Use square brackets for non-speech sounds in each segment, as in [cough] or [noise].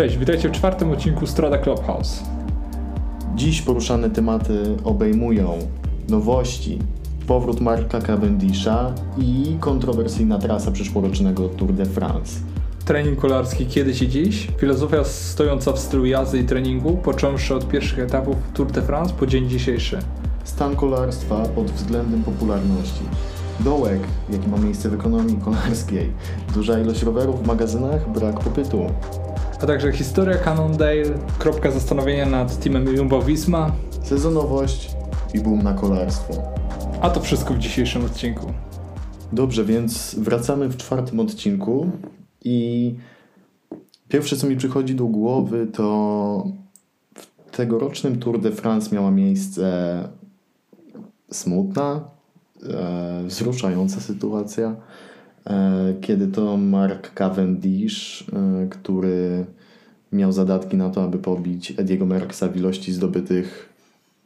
Cześć, witajcie w czwartym odcinku Strada Clubhouse. Dziś poruszane tematy obejmują nowości, powrót Marka Cavendisha i kontrowersyjna trasa przyszłorocznego Tour de France. Trening kolarski kiedyś i dziś. Filozofia stojąca w stylu jazdy i treningu, począwszy od pierwszych etapów Tour de France po dzień dzisiejszy. Stan kolarstwa pod względem popularności. Dołek, jaki ma miejsce w ekonomii kolarskiej. Duża ilość rowerów w magazynach, brak popytu. A także historia Cannondale, kropka zastanowienia nad teamem Jumbo-Visma. Sezonowość i boom na kolarstwo. A to wszystko w dzisiejszym odcinku. Dobrze, więc wracamy w czwartym odcinku i pierwsze co mi przychodzi do głowy to w tegorocznym Tour de France miała miejsce smutna, e, wzruszająca sytuacja, kiedy to Mark Cavendish, e, który miał zadatki na to, aby pobić Ediego Merckxa w ilości zdobytych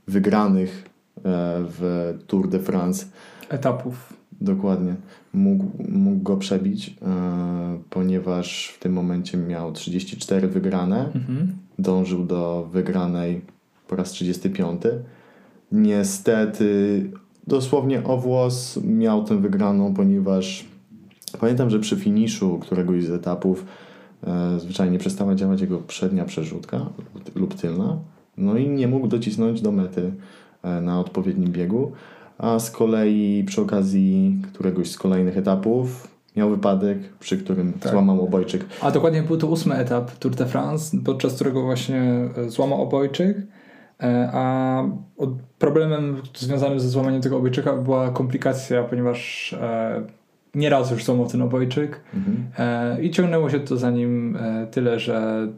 wygranych e, w Tour de France, Etapów. Dokładnie. Mógł, mógł go przebić, e, ponieważ w tym momencie miał 34 wygrane. Mhm. Dążył do wygranej po raz 35. Niestety, dosłownie o włos miał tę wygraną, ponieważ pamiętam, że przy finiszu któregoś z etapów e, zwyczajnie przestała działać jego przednia przerzutka lub- lub tylna. No i nie mógł docisnąć do mety e, na odpowiednim biegu. A z kolei przy okazji któregoś z kolejnych etapów miał wypadek, przy którym Tak. złamał obojczyk. A dokładnie był to ósmy etap Tour de France, podczas którego właśnie e, złamał obojczyk. E, A problemem związanym ze złamaniem tego obojczyka była komplikacja, ponieważ e, nieraz już ten obojczyk Mhm. e, i ciągnęło się to za nim e, tyle, że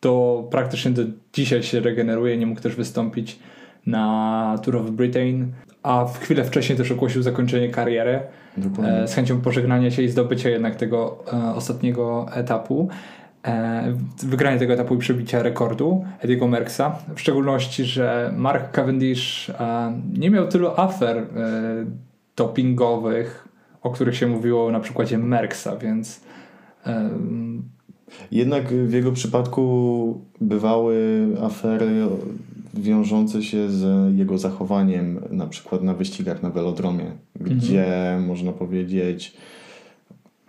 to praktycznie do dzisiaj się regeneruje. Nie mógł też wystąpić na Tour of Britain, a w chwilę wcześniej też ogłosił zakończenie kariery Dokładnie. e, z chęcią pożegnania się i zdobycia jednak tego e, ostatniego etapu. E, wygranie tego etapu i przebicia rekordu Ediego Merckxa. W szczególności, że Mark Cavendish nie miał tylu afer dopingowych, o których się mówiło na przykładzie Merckxa, więc Jednak w jego przypadku bywały afery wiążące się z jego zachowaniem, na przykład na wyścigach na velodromie, gdzie można powiedzieć,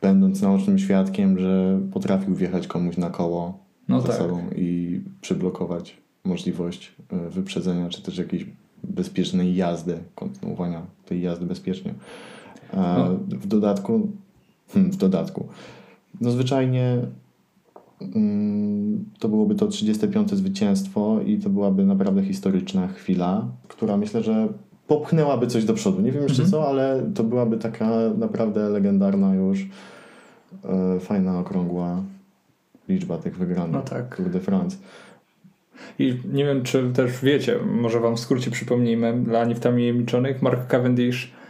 będąc naocznym świadkiem, że potrafił wjechać komuś na koło No za tak. sobą i przyblokować możliwość e, wyprzedzenia, czy też jakiejś bezpiecznej jazdy, kontynuowania tej jazdy bezpiecznie. A No. W dodatku, hmm, w dodatku, no zwyczajnie mm, to byłoby to 35. zwycięstwo i to byłaby naprawdę historyczna chwila, która myślę, że popchnęłaby coś do przodu. Nie wiem jeszcze Mhm. co, ale to byłaby taka naprawdę legendarna już e, fajna, okrągła liczba tych wygranych No tak. Tour de France. I nie wiem, czy też wiecie, może wam w skrócie przypomnijmy, dla niewtajemniczonych, Mark Cavendish e,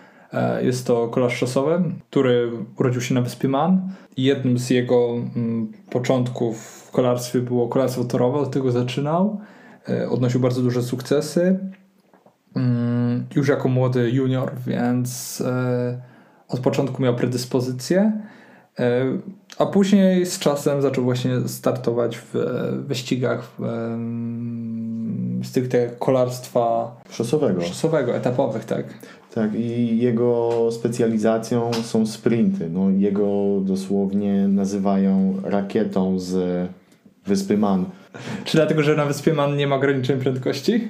jest to kolarz szosowy, który urodził się na wyspie Man. Jednym z jego mm, początków w kolarstwie było kolarstwo torowe, od tego zaczynał. E, Odnosił bardzo duże sukcesy. Mm, Już jako młody junior, więc e, od początku miał predyspozycję. E, A później z czasem zaczął właśnie startować w e, wyścigach stricte kolarstwa Szosowego. szosowego, etapowych, tak. Tak, i jego specjalizacją są sprinty. No, jego dosłownie nazywają rakietą z wyspy Man. Czy dlatego, że na wyspie Man nie ma ograniczeń prędkości?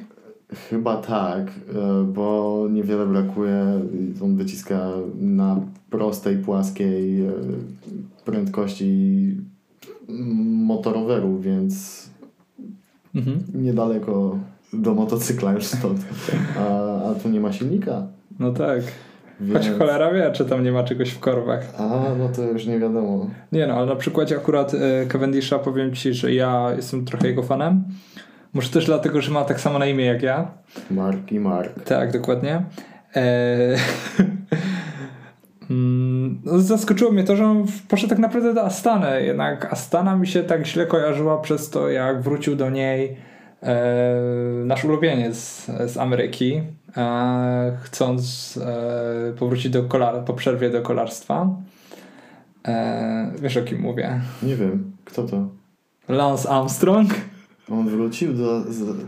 Chyba tak, e, bo niewiele brakuje. On wyciska na prostej, płaskiej e, prędkości motoroweru, więc Mhm. niedaleko do motocykla już stąd. A, a tu nie ma silnika. No tak. Więc... Choć cholera wie, czy tam nie ma czegoś w korbach. A, no to już nie wiadomo. Nie no, ale na przykładzie akurat e, Cavendisha powiem Ci, że ja jestem trochę jego fanem. Może też dlatego, że ma tak samo na imię jak ja. Mark i Mark. Tak, dokładnie. Eee... [laughs] No, Zaskoczyło mnie to, że on poszedł tak naprawdę do Astany. Jednak Astana mi się tak źle kojarzyła przez to, jak wrócił do niej e, nasz ulubieniec z Ameryki, e, chcąc e, powrócić do kolar- po przerwie do kolarstwa. E, wiesz o kim mówię? Nie wiem, kto to? Lance Armstrong. On wrócił do.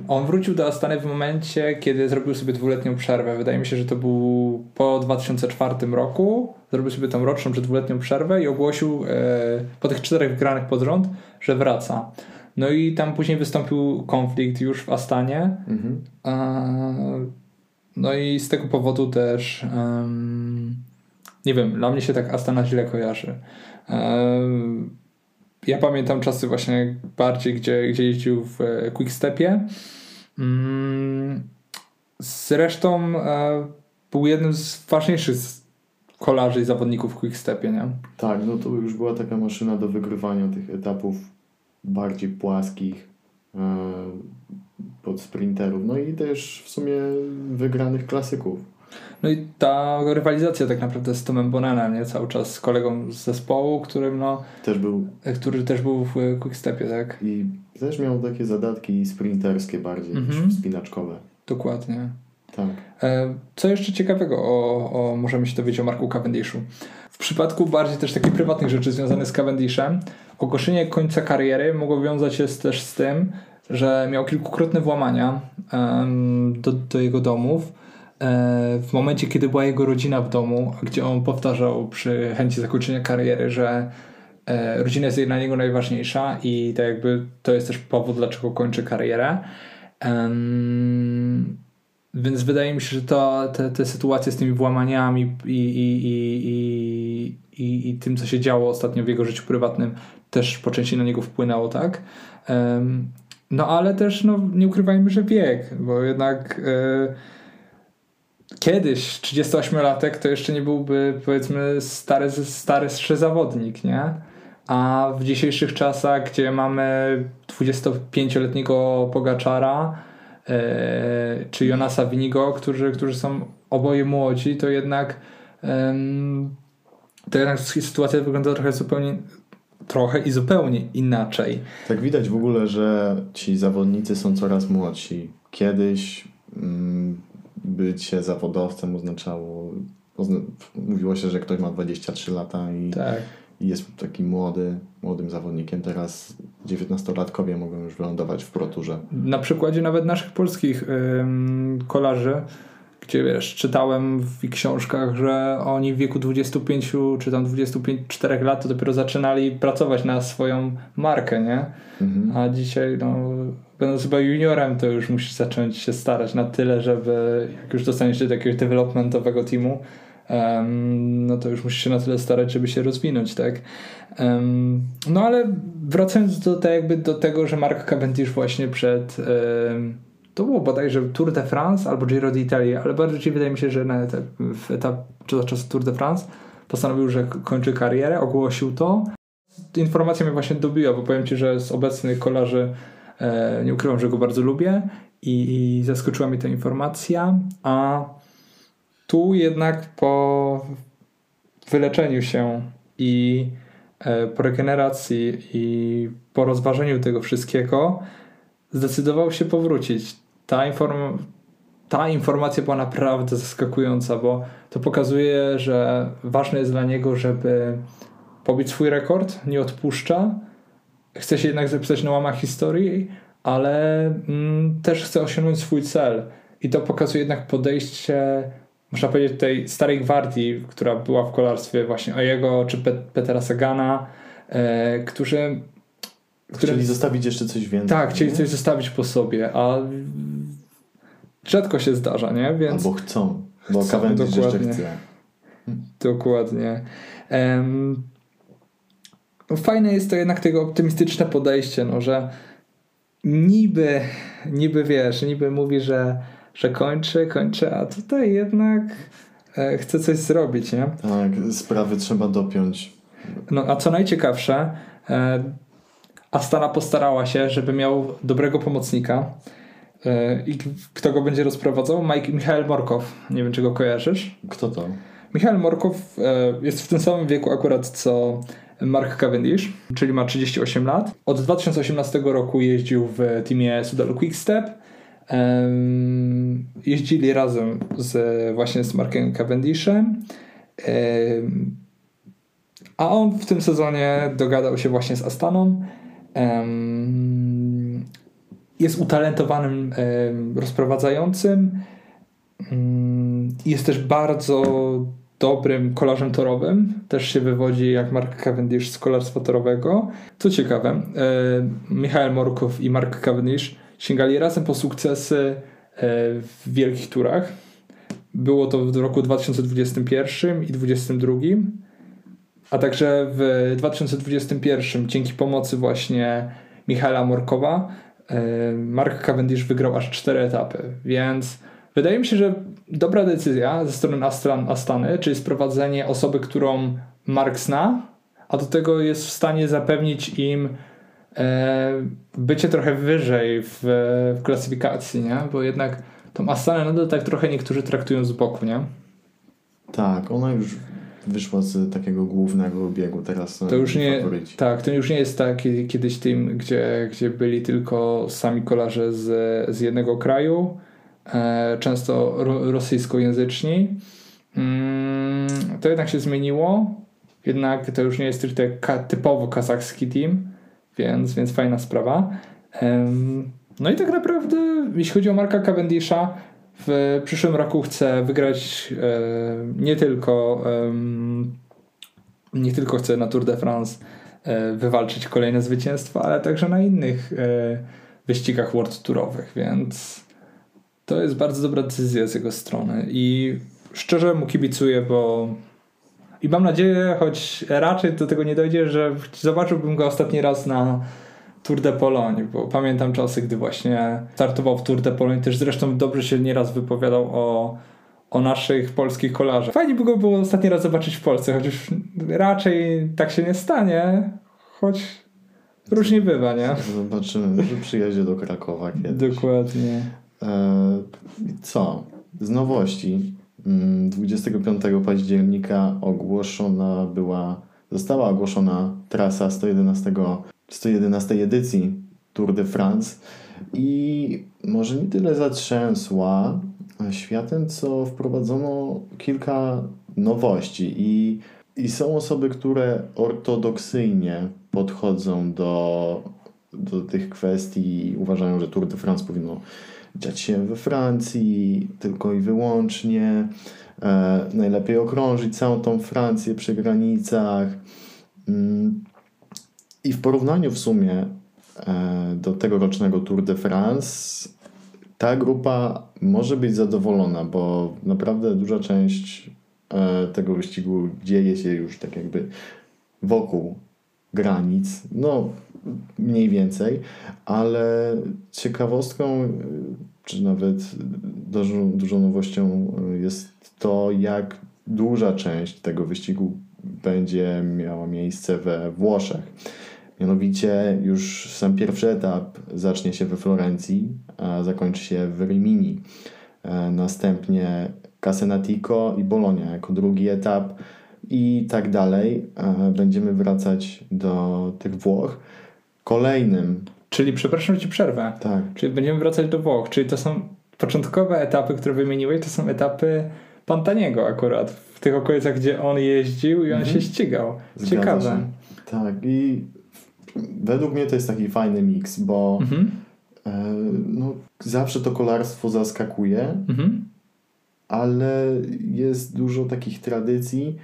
On wrócił do Astany w momencie, kiedy zrobił sobie dwuletnią przerwę. Wydaje mi się, że to był po 2004 roku. Zrobił sobie tą roczną czy dwuletnią przerwę i ogłosił e, po tych czterech wygranych pod rząd, że wraca. No i tam później wystąpił konflikt już w Astanie. Mhm. E, no i z tego powodu też nie wiem, dla mnie się tak Astana źle kojarzy. Em, ja pamiętam czasy właśnie bardziej, gdzie, gdzie jeździł w e, Quickstepie. Mm, Zresztą e, był jednym z ważniejszych kolarzy i zawodników w Quickstepie, nie? Tak, no to już była taka maszyna do wygrywania tych etapów bardziej płaskich e, pod sprinterów. No i też w sumie wygranych klasyków. No i ta rywalizacja tak naprawdę z Tomem Bonenem, nie? Cały czas z kolegą z zespołu, którym no, Też był który też był w Quickstepie, tak? i też miał takie zadatki sprinterskie bardziej Mhm. niż wspinaczkowe. Dokładnie. Tak. E, Co jeszcze ciekawego o, o, możemy się dowiedzieć o Marku Cavendishu? W przypadku bardziej też takich prywatnych rzeczy związanych z Cavendishem, ogłoszenie końca kariery mogło wiązać się też z tym, że miał kilkukrotne włamania em, do, do jego domów. E, w momencie, kiedy była jego rodzina w domu, gdzie on powtarzał przy chęci zakończenia kariery, że e, rodzina jest dla niego najważniejsza i tak jakby to jest też powód, dlaczego kończy karierę. Więc wydaje mi się, że to, te, te sytuacje z tymi włamaniami i, i, i, i, i, tym, co się działo ostatnio w jego życiu prywatnym, też po części na niego wpłynęło, tak? No ale też no, nie ukrywajmy, że wiek, bo jednak e, kiedyś 38-latek to jeszcze nie byłby powiedzmy stary, stary zawodnik, nie? A w dzisiejszych czasach, gdzie mamy 25-letniego Pogaczara e, czy Jonasa Winigo, którzy, którzy są oboje młodzi, to jednak em, to jednak sytuacja wygląda trochę zupełnie trochę i zupełnie inaczej. Tak widać w ogóle, że ci zawodnicy są coraz młodsi. Kiedyś mm, bycie zawodowcem oznaczało, ozna, mówiło się, że ktoś ma 23 lata i, Tak. i jest taki młody, młodym zawodnikiem. Teraz 19-latkowie mogą już wylądować w proturze. Na przykładzie nawet naszych polskich ym, kolarzy, gdzie wiesz, czytałem w książkach, że oni w wieku 25 czy tam 24 lat to dopiero zaczynali pracować na swoją markę, nie? Mhm. A dzisiaj, no, będąc chyba juniorem, to już musisz zacząć się starać na tyle, żeby jak już dostaniesz się do jakiegoś developmentowego teamu, em, no to już musisz się na tyle starać, żeby się rozwinąć, tak? Em, no ale wracając do, te, jakby do tego, że Mark Cavendish właśnie przed em, to było bodajże Tour de France albo Giro d'Italia, ale bardziej wydaje mi się, że na etap, w etap, czas Tour de France postanowił, że kończy karierę, ogłosił to. Informacja mnie właśnie dobiła, bo powiem Ci, że z obecnych kolarzy e, nie ukrywam, że go bardzo lubię i, i zaskoczyła mnie ta informacja, a tu jednak po wyleczeniu się i e, po regeneracji i po rozważeniu tego wszystkiego zdecydował się powrócić. Ta, inform ta informacja była naprawdę zaskakująca, bo to pokazuje, że ważne jest dla niego, żeby pobić swój rekord, nie odpuszcza. Chce się jednak zapisać na łamach historii, ale mm, też chce osiągnąć swój cel. I to pokazuje jednak podejście, można powiedzieć, tej starej gwardii, która była w kolarstwie, właśnie o jego czy Pet Petera Sagana, e, którzy. Chcieli zostawić jeszcze coś więcej. Tak, chcieli nie? coś zostawić po sobie, a rzadko się zdarza, nie? Więc Albo chcą, bo Chcą, Cavendish jeszcze dokładnie. chce. dokładnie. Em, no fajne jest to jednak tego optymistyczne podejście, no, że niby, niby wiesz, niby mówi, że, że kończy, kończy, a tutaj jednak e, chce coś zrobić, nie? Tak, sprawy trzeba dopiąć. No a co najciekawsze, e, Astana postarała się, żeby miał dobrego pomocnika. E, I kto go będzie rozprowadzał? Mike, Michael Morkow. Nie wiem, czy go kojarzysz. Kto to? Michael Morkow e, jest w tym samym wieku akurat co Mark Cavendish, czyli ma 38 lat. Od 2018 roku jeździł w teamie Sudalu Quickstep. Jeździli razem z, właśnie z Markiem Cavendishem. Em, A on w tym sezonie dogadał się właśnie z Astaną jest utalentowanym rozprowadzającym. Mm, Jest też bardzo dobrym kolarzem torowym. Też się wywodzi jak Mark Cavendish z kolarstwa torowego. Co ciekawe, Michael Morkow i Mark Cavendish sięgali razem po sukcesy e, w wielkich turach. Było to w roku 2021 i 2022. A także w 2021 dzięki pomocy właśnie Michaela Morkowa e, Mark Cavendish wygrał aż cztery etapy, więc wydaje mi się, że dobra decyzja ze strony Astan, Astany, czyli sprowadzenie osoby, którą Mark zna, a do tego jest w stanie zapewnić im e, bycie trochę wyżej w, w klasyfikacji, nie? Bo jednak tą Astanę nadal tak trochę niektórzy traktują z boku, nie? Tak, ona już wyszła z takiego głównego biegu, teraz To już nie, faworyci. tak, to już nie jest tak kiedy- kiedyś tym, gdzie, gdzie byli tylko sami kolarze z, z jednego kraju, e, często ro, rosyjskojęzyczni. Mm, to jednak się zmieniło, jednak to już nie jest stricte ka, typowo kazachski team, więc, więc fajna sprawa. Em, no i tak naprawdę, jeśli chodzi o Marka Cavendisha, w przyszłym roku chcę wygrać e, nie tylko nie tylko chcę na Tour de France e, wywalczyć kolejne zwycięstwa, ale także na innych e, wyścigach World Tourowych, więc to jest bardzo dobra decyzja z jego strony. I szczerze mu kibicuję, bo i mam nadzieję, choć raczej do tego nie dojdzie, że zobaczyłbym go ostatni raz na Tour de Pologne, bo pamiętam czasy, gdy właśnie startował w Tour de Pologne, też zresztą dobrze się nieraz wypowiadał o, o naszych polskich kolarzach. Fajnie by go było ostatni raz zobaczyć w Polsce, chociaż raczej tak się nie stanie, choć różnie bywa, nie? Zobaczymy, może przyjedzie do Krakowa kiedyś. Dokładnie. E, co? Z nowości. Mm, 25 października ogłoszona była, została ogłoszona trasa 111, 111 edycji Tour de France i może nie tyle zatrzęsła światem, co wprowadzono kilka nowości i, i są osoby, które ortodoksyjnie podchodzą do, do tych kwestii i uważają, że Tour de France powinno dziać się we Francji tylko i wyłącznie. E, najlepiej okrążyć całą tą Francję przy granicach. Mm, I w porównaniu w sumie e, do tegorocznego Tour de France ta grupa może być zadowolona, bo naprawdę duża część e, tego wyścigu dzieje się już tak jakby wokół granic, no mniej więcej, ale ciekawostką, y, czy nawet dużą, dużą nowością jest to, jak duża część tego wyścigu będzie miała miejsce we Włoszech. Mianowicie już sam pierwszy etap zacznie się we Florencji, a zakończy się w Rimini. E, Następnie Casenatico i Bologna jako drugi etap i tak dalej. E, Będziemy wracać do tych Włoch. Kolejnym, Czyli, przepraszam, że ci przerwę. tak, Czyli będziemy wracać do Włoch. Czyli to są początkowe etapy, które wymieniłeś, to są etapy Pantaniego akurat. W tych okolicach, gdzie on jeździł i on Mhm. się ścigał. Ciekawe. Się. Tak, i według mnie to jest taki fajny miks, bo Mhm. e, no, zawsze to kolarstwo zaskakuje, Mhm. ale jest dużo takich tradycji,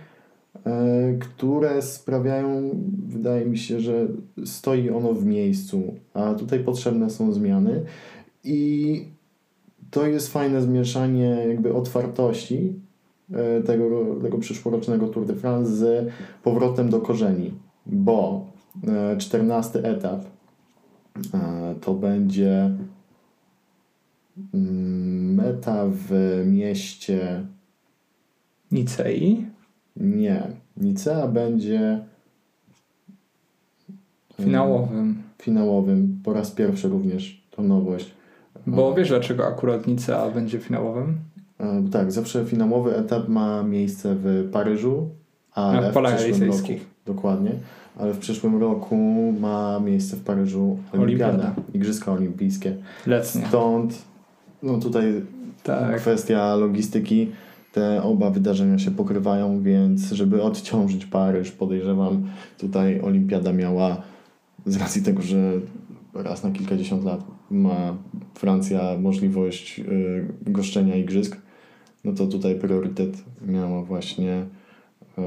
e, które sprawiają, wydaje mi się, że stoi ono w miejscu, a tutaj potrzebne są zmiany i to jest fajne zmieszanie jakby otwartości e, tego, tego przyszłorocznego Tour de France z powrotem do korzeni, bo 14 etap e, to będzie mm, meta w mieście Nicei. nie. Nicea będzie e, Finałowym. finałowym. Po raz pierwszy również to nowość. Bo wiesz dlaczego akurat Nicea będzie finałowym? E, Tak, zawsze finałowy etap ma miejsce w Paryżu, ale Na w polach elysyjskich. dokładnie, ale w przyszłym roku ma miejsce w Paryżu Olimpiada, Olimpiada. Igrzyska Olimpijskie. Letnie. Stąd no tutaj Tak. kwestia logistyki, te oba wydarzenia się pokrywają, więc żeby odciążyć Paryż, podejrzewam, tutaj Olimpiada miała z racji tego, że raz na kilkadziesiąt lat ma Francja możliwość y, goszczenia igrzysk, no to tutaj priorytet miała właśnie y,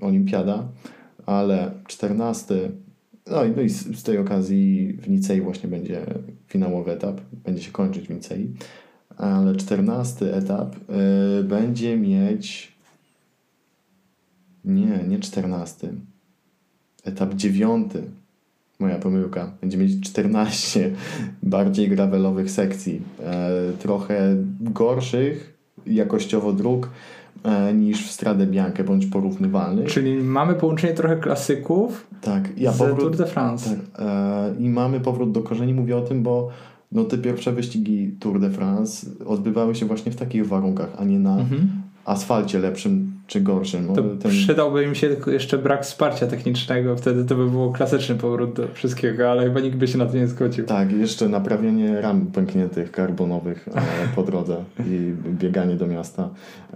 olimpiada, ale 14 no i, no i z, z tej okazji w Nicei właśnie będzie finałowy etap, będzie się kończyć w Nicei, ale 14 etap y, będzie mieć nie, nie 14 etap 9 moja pomyłka. Będzie mieć 14 [laughs] bardziej gravelowych sekcji. E, trochę gorszych jakościowo dróg niż w Strade Bianche bądź porównywalnych. Czyli mamy połączenie trochę klasyków tak, ja z powrót, Tour de France. Tak, e, I mamy powrót do korzeni. Mówię o tym, bo no, te pierwsze wyścigi Tour de France odbywały się właśnie w takich warunkach, a nie na Mhm. asfalcie lepszym czy gorszym. To No, ten- przydałby im się tylko jeszcze brak wsparcia technicznego, wtedy to by było klasyczny powrót do wszystkiego, ale chyba nikt by się na to nie zgodził. Tak, jeszcze naprawienie ram pękniętych karbonowych e, [laughs] po drodze i bieganie do miasta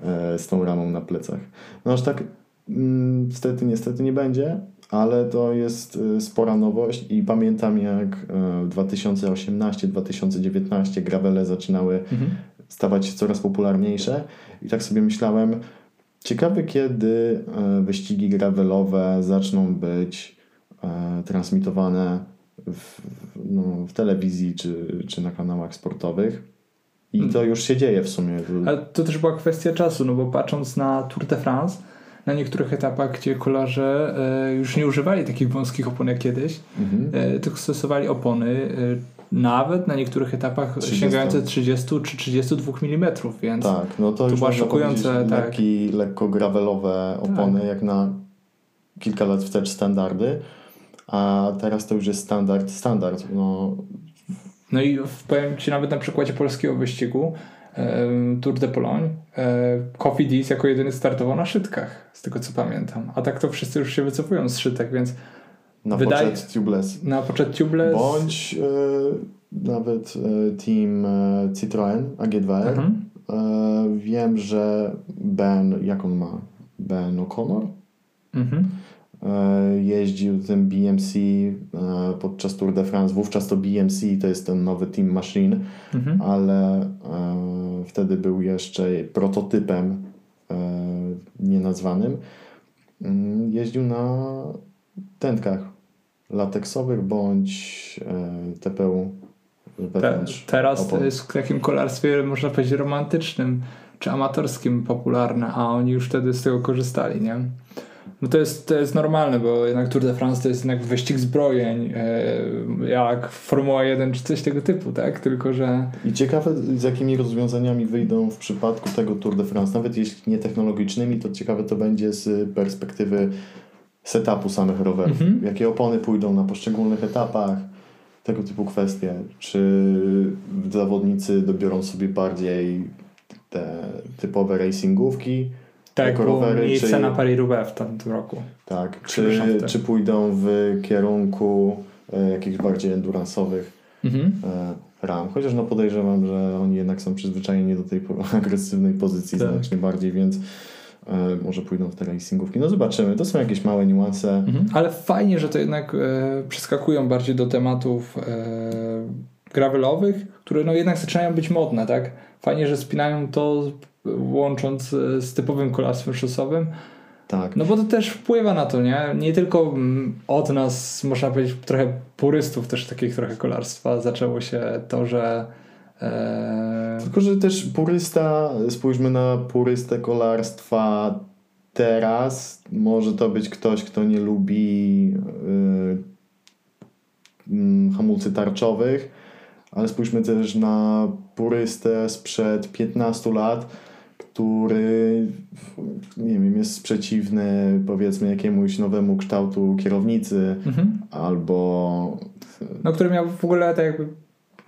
e, z tą ramą na plecach. No aż tak mm, niestety, niestety nie będzie, ale to jest e, spora nowość i pamiętam jak w 2018-2019 gravele zaczynały Mhm. stawać się coraz popularniejsze i tak sobie myślałem, ciekawe kiedy e, wyścigi gravelowe zaczną być e, transmitowane w, no, w telewizji czy, czy na kanałach sportowych. I to już się dzieje w sumie. Ale to też była kwestia czasu, no bo patrząc na Tour de France, na niektórych etapach, gdzie kolarze e, już nie używali takich wąskich opon jak kiedyś, Mhm. tylko stosowali opony nawet na niektórych etapach 30. sięgające 30 czy 32 mm, więc Tak, no to, to już była szokujące, tak. lekko gravelowe opony, jak na kilka lat wstecz standardy, a teraz to już jest standard, standard. No, No i powiem Ci nawet na przykładzie polskiego wyścigu Tour de Pologne e, Cofidis jako jedyny startował na szytkach, z tego co pamiętam. A tak to wszyscy już się wycofują z szytek, więc na Wydaje- poczet tubeless. na poczet tubeless... Bądź e, nawet e, team e, Citroën AG2R. Mhm. E, wiem, że Ben, jak on ma? Ben O'Connor? Mhm. Jeździł tym BMC podczas Tour de France. Wówczas to BMC to jest ten nowy Team Machine, Mhm. ale wtedy był jeszcze prototypem nienazwanym. Mm, Jeździł na tętkach lateksowych bądź e, TPU Te, teraz to jest w takim kolarstwie, można powiedzieć, romantycznym czy amatorskim popularne, a oni już wtedy z tego korzystali, nie? No to jest, to jest normalne, bo jednak Tour de France to jest jednak wyścig zbrojeń, e, jak Formuła 1 czy coś tego typu, tak? Tylko, że I ciekawe, z jakimi rozwiązaniami wyjdą w przypadku tego Tour de France. Nawet jeśli nie technologicznymi, to ciekawe to będzie z perspektywy setupu samych rowerów. Mhm. Jakie opony pójdą na poszczególnych etapach, tego typu kwestie. Czy zawodnicy dobiorą sobie bardziej te typowe racingówki, tak rowery, miejsce czy- na Paris-Roubaix w tamtym roku. tak? Czy, czy pójdą w kierunku e, jakichś bardziej endurance'owych Mhm. e, ram. Chociaż no podejrzewam, że oni jednak są przyzwyczajeni do tej [laughs] agresywnej pozycji Tak. znacznie bardziej, więc może pójdą w te racingówki. No zobaczymy. To są jakieś małe niuanse. Mhm. Ale fajnie, że to jednak e, przeskakują bardziej do tematów e, gravelowych, które no jednak zaczynają być modne, tak? Fajnie, że spinają to łącząc e, z typowym kolarstwem szosowym, Tak. no bo to też wpływa na to, nie? Nie tylko mm, od nas, można powiedzieć, trochę purystów też takich trochę kolarstwa zaczęło się to, że e, Tylko, że też purysta, spójrzmy na purystę kolarstwa teraz. Może to być ktoś, kto nie lubi y, mm, hamulcy tarczowych, ale spójrzmy też na purystę sprzed 15 lat, który nie wiem, jest przeciwny powiedzmy jakiemuś nowemu kształtu kierownicy mhm. albo no który miał w ogóle tak jakby,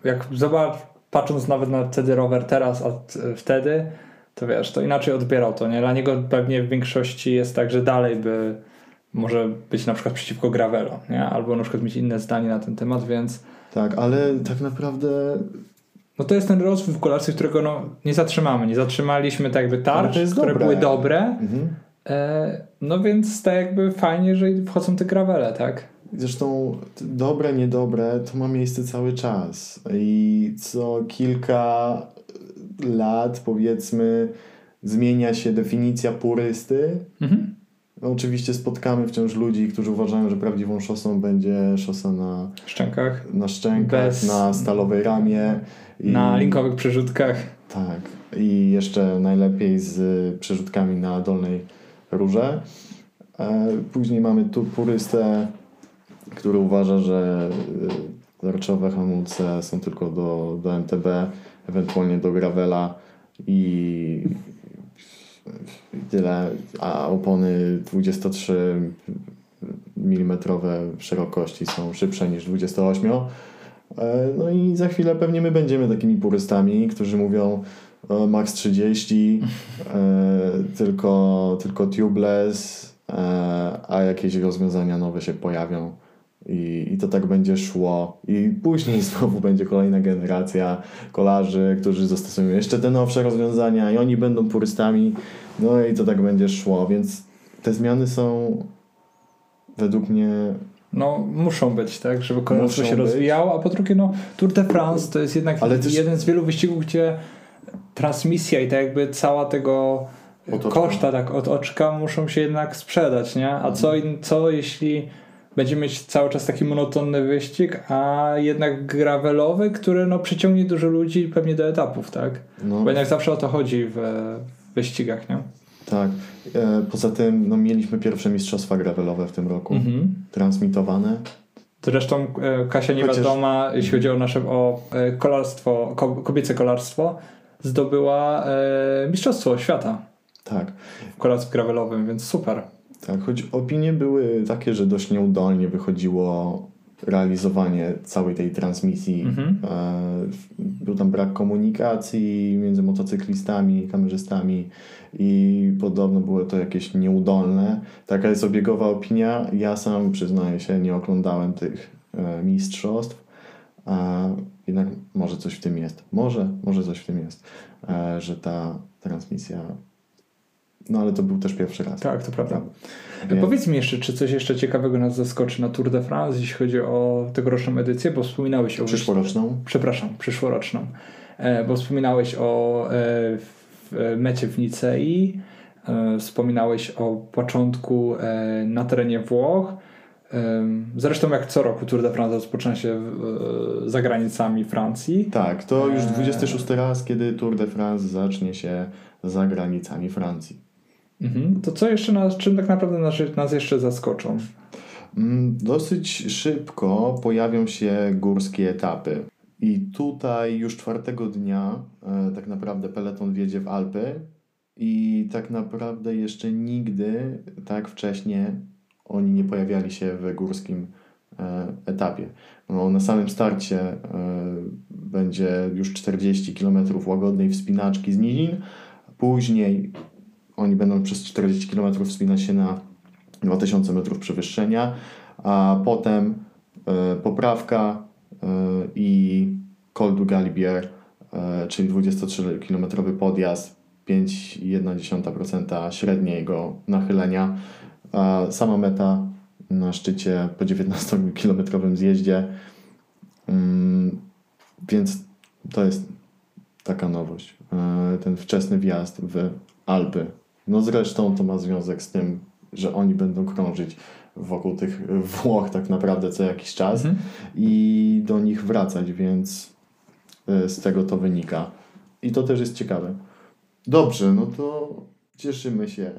jak zobacz, patrząc nawet na CD Rover teraz, a t- wtedy, to wiesz, to inaczej odbierał to, nie? Dla niego pewnie w większości jest tak, że dalej by może być na przykład przeciwko Gravelo, nie? Albo na przykład mieć inne zdanie na ten temat, więc tak, ale tak naprawdę no to jest ten rozwój w kolarstwie, którego no, nie zatrzymamy. Nie zatrzymaliśmy tak jakby tarcz, które dobre. były dobre, mhm. e, no więc tak jakby fajnie, że wchodzą te gravele, tak? Zresztą dobre, niedobre to ma miejsce cały czas. I co kilka lat, powiedzmy, zmienia się definicja purysty. Mhm. No, oczywiście spotkamy wciąż ludzi, którzy uważają, że prawdziwą szosą będzie szosa na szczękach, na, szczękach, Bez... na stalowej ramie. I... Na linkowych przerzutkach. Tak. I jeszcze najlepiej z przerzutkami na dolnej rurze. E, później mamy tu purystę, który uważa, że tarczowe e, hamulce są tylko do, do MTB, ewentualnie do Gravela i tyle, a opony 23 mm szerokości są szybsze niż 28. E, no i za chwilę pewnie my będziemy takimi purystami, którzy mówią max 30, tylko, tylko tubeless, a jakieś rozwiązania nowe się pojawią. I, I to tak będzie szło. I później [laughs] znowu będzie kolejna generacja kolarzy, którzy zastosują jeszcze te nowsze rozwiązania i oni będą purystami. No i to tak będzie szło. Więc te zmiany są według mnie no, muszą być, tak, żeby kolarstwo się być. rozwijało, a po drugie, no, Tour de France to jest jednak też... jeden z wielu wyścigów, gdzie transmisja i tak jakby cała tego Otoczka. koszta tak od oczka muszą się jednak sprzedać, nie? A co, co jeśli będzie mieć cały czas taki monotonny wyścig, a jednak gravelowy, który no, przyciągnie dużo ludzi pewnie do etapów, tak? No. Bo jednak zawsze o to chodzi w, w wyścigach, nie? Tak. E, poza tym no, mieliśmy pierwsze mistrzostwa gravelowe w tym roku, mhm. transmitowane. Zresztą e, Kasia Niewiadoma, Chociaż... jeśli chodzi o nasze o e, kolarstwo, kobiece kolarstwo, zdobyła mistrzostwo świata. Tak. W kolarstwie gravelowym, więc super. Tak, choć opinie były takie, że dość nieudolnie wychodziło realizowanie całej tej transmisji. Mhm. E, był tam brak komunikacji między motocyklistami, kamerzystami i podobno było to jakieś nieudolne. Taka jest obiegowa opinia. Ja sam przyznaję się, nie oglądałem tych e, mistrzostw, a jednak może coś w tym jest. Może, może coś w tym jest, e, że ta transmisja no ale to był też pierwszy raz. Tak, to prawda. Więc... Powiedz mi jeszcze, czy coś jeszcze ciekawego nas zaskoczy na Tour de France, jeśli chodzi o tegoroczną edycję, bo wspominałeś o... Przyszłoroczną? Przepraszam, przyszłoroczną. E, bo wspominałeś o e, mecie w Nicei, e, wspominałeś o początku e, na terenie Włoch, e, Zresztą jak co roku Tour de France rozpoczyna się e, za granicami Francji. Tak, to już 26 raz, kiedy Tour de France zacznie się za granicami Francji. Mhm. To co jeszcze nas, czym tak naprawdę nas, nas jeszcze zaskoczą? Mm, dosyć szybko pojawią się górskie etapy. I tutaj już czwartego dnia e, tak naprawdę peleton wjedzie w Alpy i tak naprawdę jeszcze nigdy tak wcześnie oni nie pojawiali się w górskim e, etapie. No, na samym starcie e, będzie już 40 km łagodnej wspinaczki z nizin, później oni będą przez 40 km wspinać się na 2000 metrów przewyższenia, a potem e, poprawka e, i Col du Galibier, e, czyli 23-kilometrowy podjazd, 5,1% średniego nachylenia. A sama meta na szczycie po 19-kilometrowym zjeździe. Mm, więc to jest taka nowość. Ten wczesny wjazd w Alpy no zresztą to ma związek z tym, że oni będą krążyć wokół tych Włoch tak naprawdę co jakiś czas mhm. i do nich wracać, więc e, z tego to wynika. I to też jest ciekawe. Dobrze, no to cieszymy się.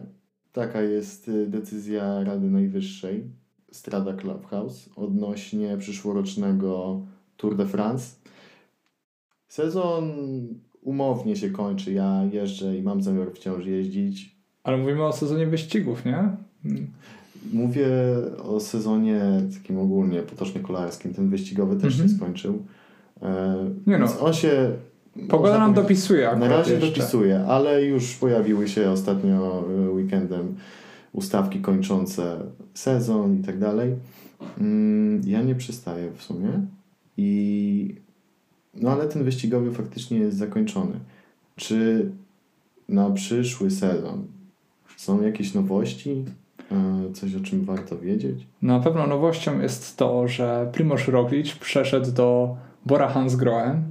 Taka jest e, decyzja Rady Najwyższej Strada Clubhouse odnośnie przyszłorocznego Tour de France. Sezon umownie się kończy. Ja jeżdżę i mam zamiar wciąż jeździć. Ale mówimy o sezonie wyścigów, nie? Mówię o sezonie takim ogólnie potocznie kolarskim. Ten wyścigowy też się mhm. skończył. E, nie no. On się. Pogoda nam dopisuje. Na razie jeszcze. dopisuje, ale już pojawiły się ostatnio e, weekendem ustawki kończące sezon i tak dalej. Mm, ja nie przystaję w sumie. I no ale ten wyścigowy faktycznie jest zakończony. Czy na przyszły sezon są jakieś nowości? E, coś, o czym warto wiedzieć? Na pewno nowością jest to, że Primoz Roglic przeszedł do Bora Hansgrohe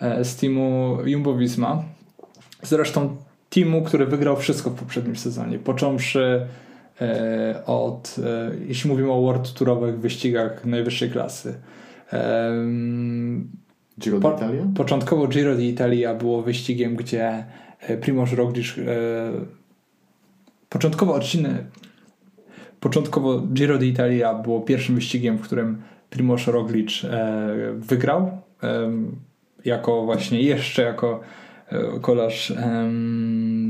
e, z teamu Jumbo-Visma. Zresztą teamu, który wygrał wszystko w poprzednim sezonie, począwszy e, od, jeśli mówimy o World Tourowych wyścigach najwyższej klasy. Giro po, d'Italia? Początkowo Giro d'Italia było wyścigiem, gdzie Primoz Roglic początkowo odcinek początkowo Giro d'Italia było pierwszym wyścigiem, w którym Primoz Roglic wygrał jako właśnie jeszcze jako e, kolarz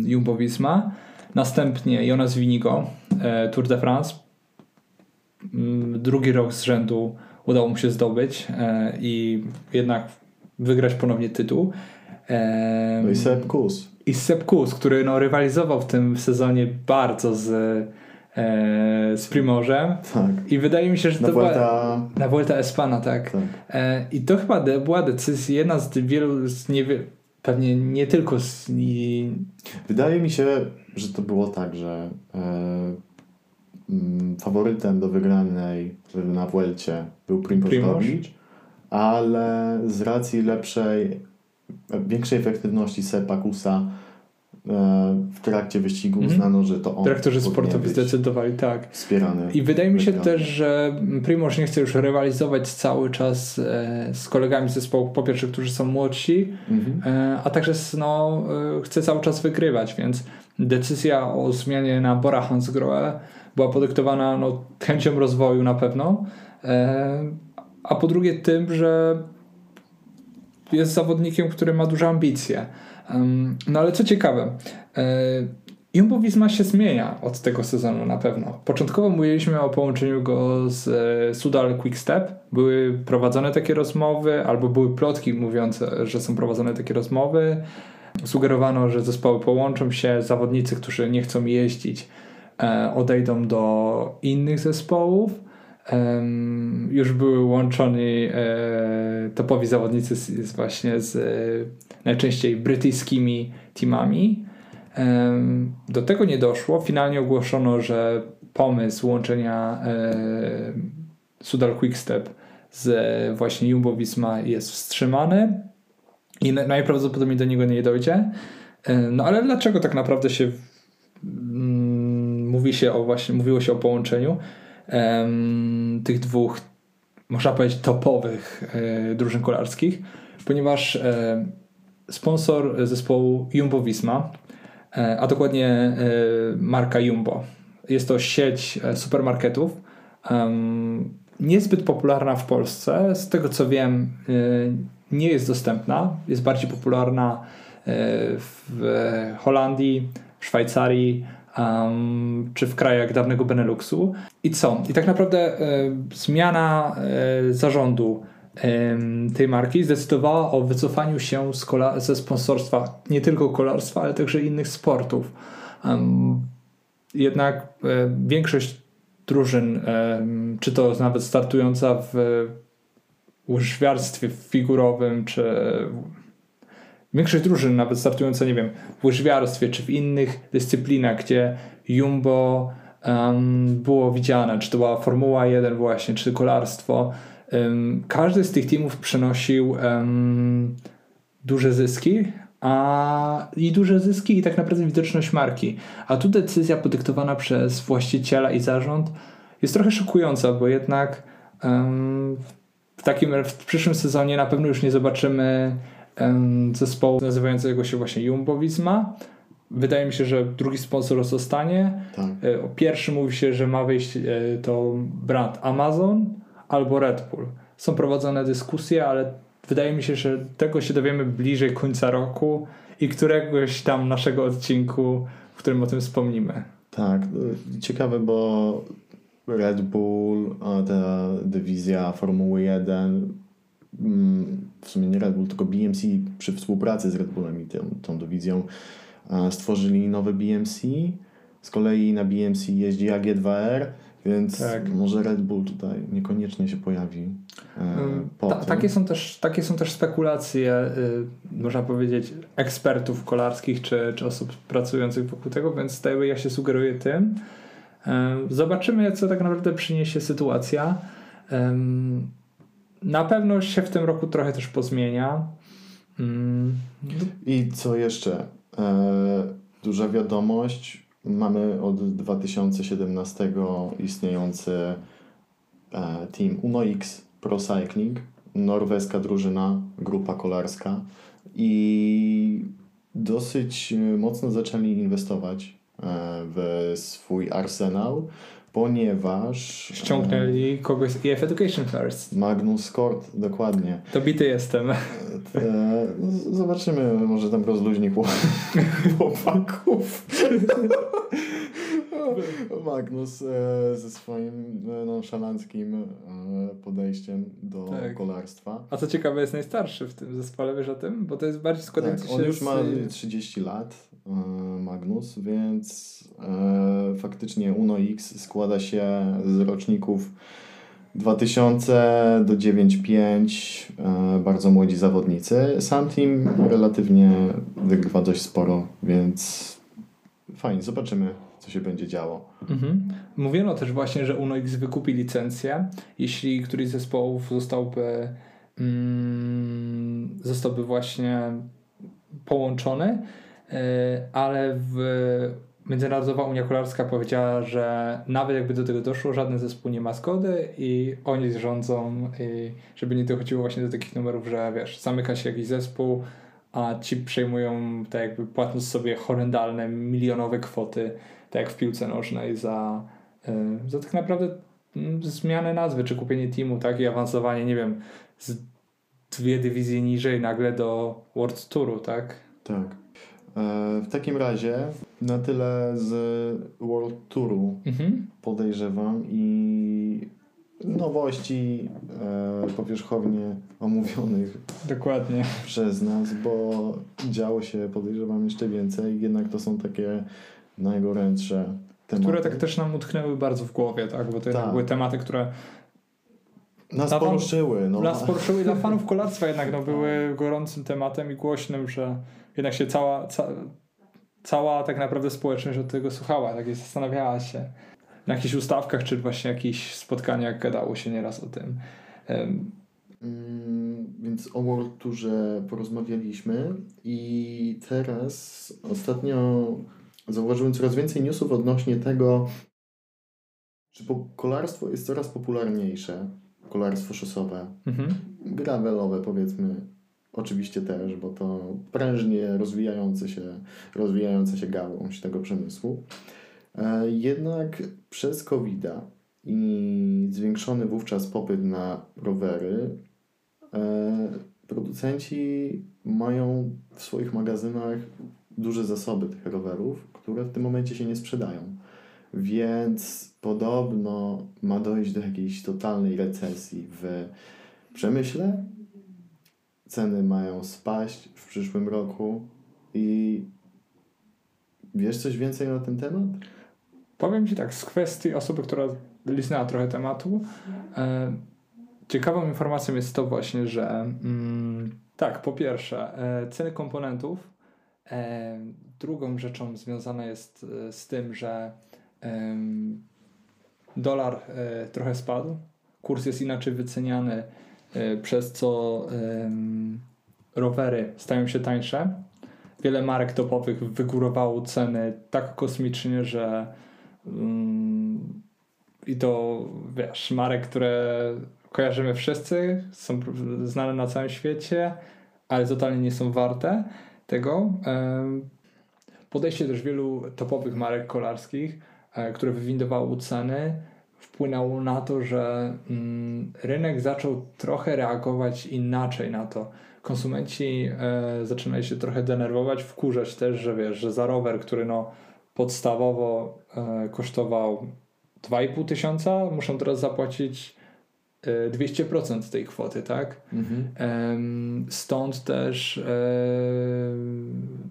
Jumbo-Visma. Następnie Jonas Winigo, e, Tour de France. Mm, drugi rok z rzędu udało mu się zdobyć e, i jednak wygrać ponownie tytuł. No i Sepp Kuss. I Sepp Kuss, który no, rywalizował w tym sezonie bardzo z e, z Primożem. Tak. I wydaje mi się, że na to Vuelta... była na Vuelta Espana, tak. tak. E, I to chyba była decyzja, jedna z wielu, z niewielu, pewnie nie tylko z... Wydaje mi się, że to było tak, że faworytem do wygranej na Vuelcie był Primoz Roglic, ale z racji lepszej, większej efektywności Sepa Kusa E, w trakcie wyścigu mhm. uznano, że to on. Dyrektorzy sportowi zdecydowali, tak. Wspierany. I wydaje mi się też, że Primoz nie chce już rywalizować cały czas e, z kolegami z zespołu, po pierwsze, którzy są młodsi, mhm. E, a także no, chce cały czas wygrywać, więc decyzja o zmianie na Bora Hansgrohe była podyktowana no, chęcią rozwoju na pewno, a po drugie tym, że jest zawodnikiem, który ma duże ambicje. No ale co ciekawe, e, Jumbo Visma się zmienia od tego sezonu na pewno. Początkowo mówiliśmy o połączeniu go z e, Sudal Quickstep. Były prowadzone takie rozmowy, albo były plotki mówiące, że są prowadzone takie rozmowy. Sugerowano, że zespoły połączą się, zawodnicy, którzy nie chcą jeździć, e, odejdą do innych zespołów. Już były łączeni topowi zawodnicy z, właśnie z najczęściej brytyjskimi teamami. Do tego nie doszło. Finalnie ogłoszono, że pomysł łączenia Sudal Quickstep z właśnie Jumbo Visma jest wstrzymany i najprawdopodobniej do niego nie dojdzie. No ale dlaczego tak naprawdę się mówi się o właśnie, mówiło się o połączeniu tych dwóch, można powiedzieć, topowych e, drużyn kolarskich? Ponieważ e, sponsor zespołu Jumbo Visma, e, a dokładnie e, marka Jumbo. Jest to sieć e, supermarketów, niezbyt popularna w Polsce. Z tego co wiem, nie jest dostępna. Jest bardziej popularna w Holandii, w Szwajcarii, um, czy w krajach dawnego Beneluxu. I co? I tak naprawdę zmiana zarządu tej marki zdecydowała o wycofaniu się ze sponsorstwa nie tylko kolarstwa, ale także innych sportów. Jednak e, większość drużyn, czy to nawet startująca w łyżwiarstwie figurowym, czy większość drużyn nawet startująca, nie wiem, w łyżwiarstwie, czy w innych dyscyplinach, gdzie Jumbo um, było widziane, czy to była Formuła 1 właśnie, czy kolarstwo, każdy z tych teamów przynosił um, duże zyski, a i duże zyski i tak naprawdę widoczność marki. A tu decyzja podyktowana przez właściciela i zarząd jest trochę szokująca, bo jednak um, w takim w przyszłym sezonie na pewno już nie zobaczymy um, zespołu nazywającego się właśnie Jumbo Visma. Wydaje mi się, że drugi sponsor zostanie. Tak. E, o pierwszym mówi się, że ma wyjść e, to brand Amazon albo Red Bull. Są prowadzone dyskusje, ale wydaje mi się, że tego się dowiemy bliżej końca roku i któregoś tam naszego odcinku, w którym o tym wspomnimy. Tak, ciekawe, bo Red Bull, ta dywizja Formuły 1, mm, w sumie nie Red Bull, tylko BMC przy współpracy z Red Bullem i tą, tą dywizją stworzyli nowe BMC. Z kolei na BMC jeździ AG2R więc tak. może Red Bull tutaj niekoniecznie się pojawi. E, mm, ta, takie, są też, takie są też spekulacje, y, można powiedzieć, ekspertów kolarskich czy, czy osób pracujących wokół tego, więc tutaj ja się sugeruję tym. Zobaczymy, co tak naprawdę przyniesie sytuacja. Na pewno się w tym roku trochę też pozmienia. Mm. I co jeszcze? E, duża wiadomość. Mamy od 2017 istniejący e, team UnoX Pro Cycling, norweska drużyna, grupa kolarska i dosyć mocno zaczęli inwestować e, w swój arsenał ponieważ... Ściągnęli kogoś z EF Education First. Magnus Kort, dokładnie. To bity jestem. E, no, zobaczymy, może tam rozluźni [laughs] chłopaków. [laughs] Magnus e, ze swoim e, nonszalanckim podejściem do tak. kolarstwa. A co ciekawe, jest najstarszy w tym zespole, wiesz o tym? Bo to jest bardziej składający tak, on już ma 30 lat, Magnus, więc faktycznie Uno X składa się z roczników 2000 do 95 e, bardzo młodzi zawodnicy. Sam team relatywnie wygrywa dość sporo, więc fajnie, zobaczymy co się będzie działo. Mhm. Mówiono też właśnie, że UNOX wykupi licencję, jeśli któryś z zespołów zostałby mm, zostałby właśnie połączony, yy, ale w Międzynarodowa Unia Kolarska powiedziała, że nawet jakby do tego doszło, żaden zespół nie ma zgody i oni rządzą, i żeby nie dochodziło właśnie do takich numerów, że wiesz, zamyka się jakiś zespół, a ci przejmują tak jakby płatąc sobie horrendalne, milionowe kwoty, tak jak w piłce nożnej za, y, za tak naprawdę mm, zmianę nazwy, czy kupienie teamu, tak, i awansowanie, nie wiem, z dwie dywizje niżej nagle do World Touru, tak? Tak. E, w takim razie na tyle z World Touru mhm. podejrzewam i nowości e, powierzchownie omówionych Dokładnie. przez nas, bo działo się podejrzewam jeszcze więcej, jednak to są takie najgorętsze tematy. Które tak też nam utknęły bardzo w głowie, tak? Bo to tak. były tematy, które nas poruszyły. No. Nas poruszyły dla [laughs] fanów kolarstwa jednak no, były gorącym tematem i głośnym, że jednak się cała, ca, cała tak naprawdę społeczność od tego słuchała, tak i zastanawiała się na jakichś ustawkach, czy właśnie jakichś spotkaniach gadało się nieraz o tym. Um. Mm, więc o World Tourze porozmawialiśmy i teraz ostatnio zauważyłem coraz więcej newsów odnośnie tego, że kolarstwo jest coraz popularniejsze, kolarstwo szosowe, mhm. gravelowe powiedzmy, Oczywiście też, bo to prężnie rozwijający się, rozwijająca się gałąź tego przemysłu. E, jednak przez covid i zwiększony wówczas popyt na rowery, e, producenci mają w swoich magazynach duże zasoby tych rowerów, które w tym momencie się nie sprzedają. Więc podobno ma dojść do jakiejś totalnej recesji w przemyśle ceny mają spaść w przyszłym roku i wiesz coś więcej na ten temat? Powiem Ci tak, z kwestii osoby, która liznęła trochę tematu, e, ciekawą informacją jest to właśnie, że mm, tak, po pierwsze, e, ceny komponentów e, drugą rzeczą związana jest e, z tym, że dolar e, trochę spadł, kurs jest inaczej wyceniany przez co rowery stają się tańsze. Wiele marek topowych wygórowało ceny tak kosmicznie, że mm, i to wiesz, marek, które kojarzymy wszyscy, są znane na całym świecie, ale totalnie nie są warte tego. Podejście też wielu topowych marek kolarskich, e, które wywindowały ceny, wpłynęło na to, że mm, rynek zaczął trochę reagować inaczej na to. Konsumenci e, zaczynali się trochę denerwować, wkurzać też, że wiesz, że za rower, który no podstawowo e, kosztował 2,5 tysiąca, muszą teraz zapłacić 200% e, tej kwoty, tak? Mhm. Stąd też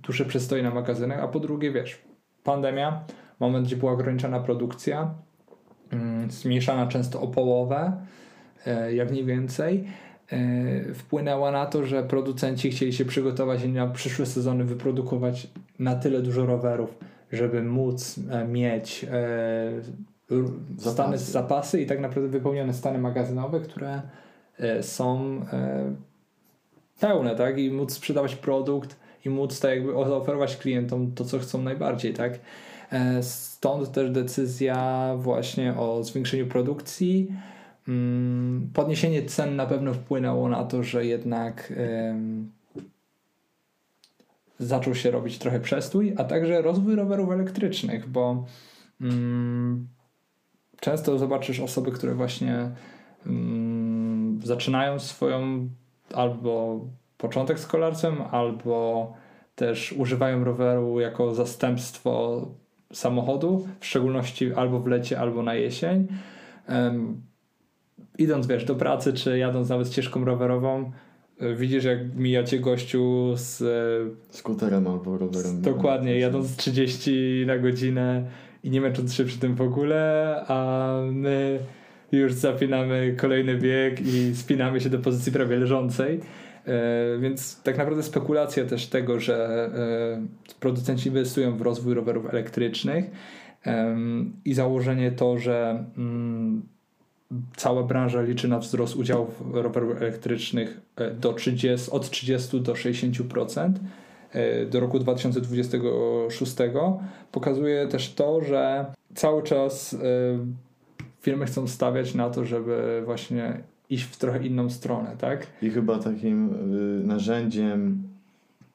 duże przestoi na magazynach, a po drugie, wiesz, pandemia, moment, gdzie była ograniczona produkcja, zmniejszana często o połowę, e, jak mniej więcej, e, wpłynęła na to, że producenci chcieli się przygotować i na przyszłe sezony wyprodukować na tyle dużo rowerów, żeby móc e, mieć Zapasy. stany zapasy i tak naprawdę wypełnione stany magazynowe, które są pełne, tak? I móc sprzedawać produkt i móc tak jakby zaoferować klientom to, co chcą najbardziej, tak? E, Stąd też decyzja właśnie o zwiększeniu produkcji. Mm, Podniesienie cen na pewno wpłynęło na to, że jednak zaczął się robić trochę przestój, a także rozwój rowerów elektrycznych, bo mm, często zobaczysz osoby, które właśnie mm, zaczynają swoją albo początek z kolarstwem, albo też używają roweru jako zastępstwo samochodu, w szczególności albo w lecie, albo na jesień. Em, idąc, wiesz, do pracy, czy jadąc nawet ścieżką rowerową, y, widzisz, jak mijacie gościu z e, Skuterem albo rowerem. Dokładnie, jadąc 30 na godzinę i nie męcząc się przy tym w ogóle, a my już zapinamy kolejny bieg i spinamy się do pozycji prawie leżącej. E, Więc tak naprawdę spekulacja też tego, że e, producenci inwestują w rozwój rowerów elektrycznych i założenie to, że mm, cała branża liczy na wzrost udziałów rowerów elektrycznych e, do 30, od 30 do 60% e, do roku 2026 pokazuje też to, że cały czas firmy chcą stawiać na to, żeby właśnie iść w trochę inną stronę, tak? I chyba takim y, narzędziem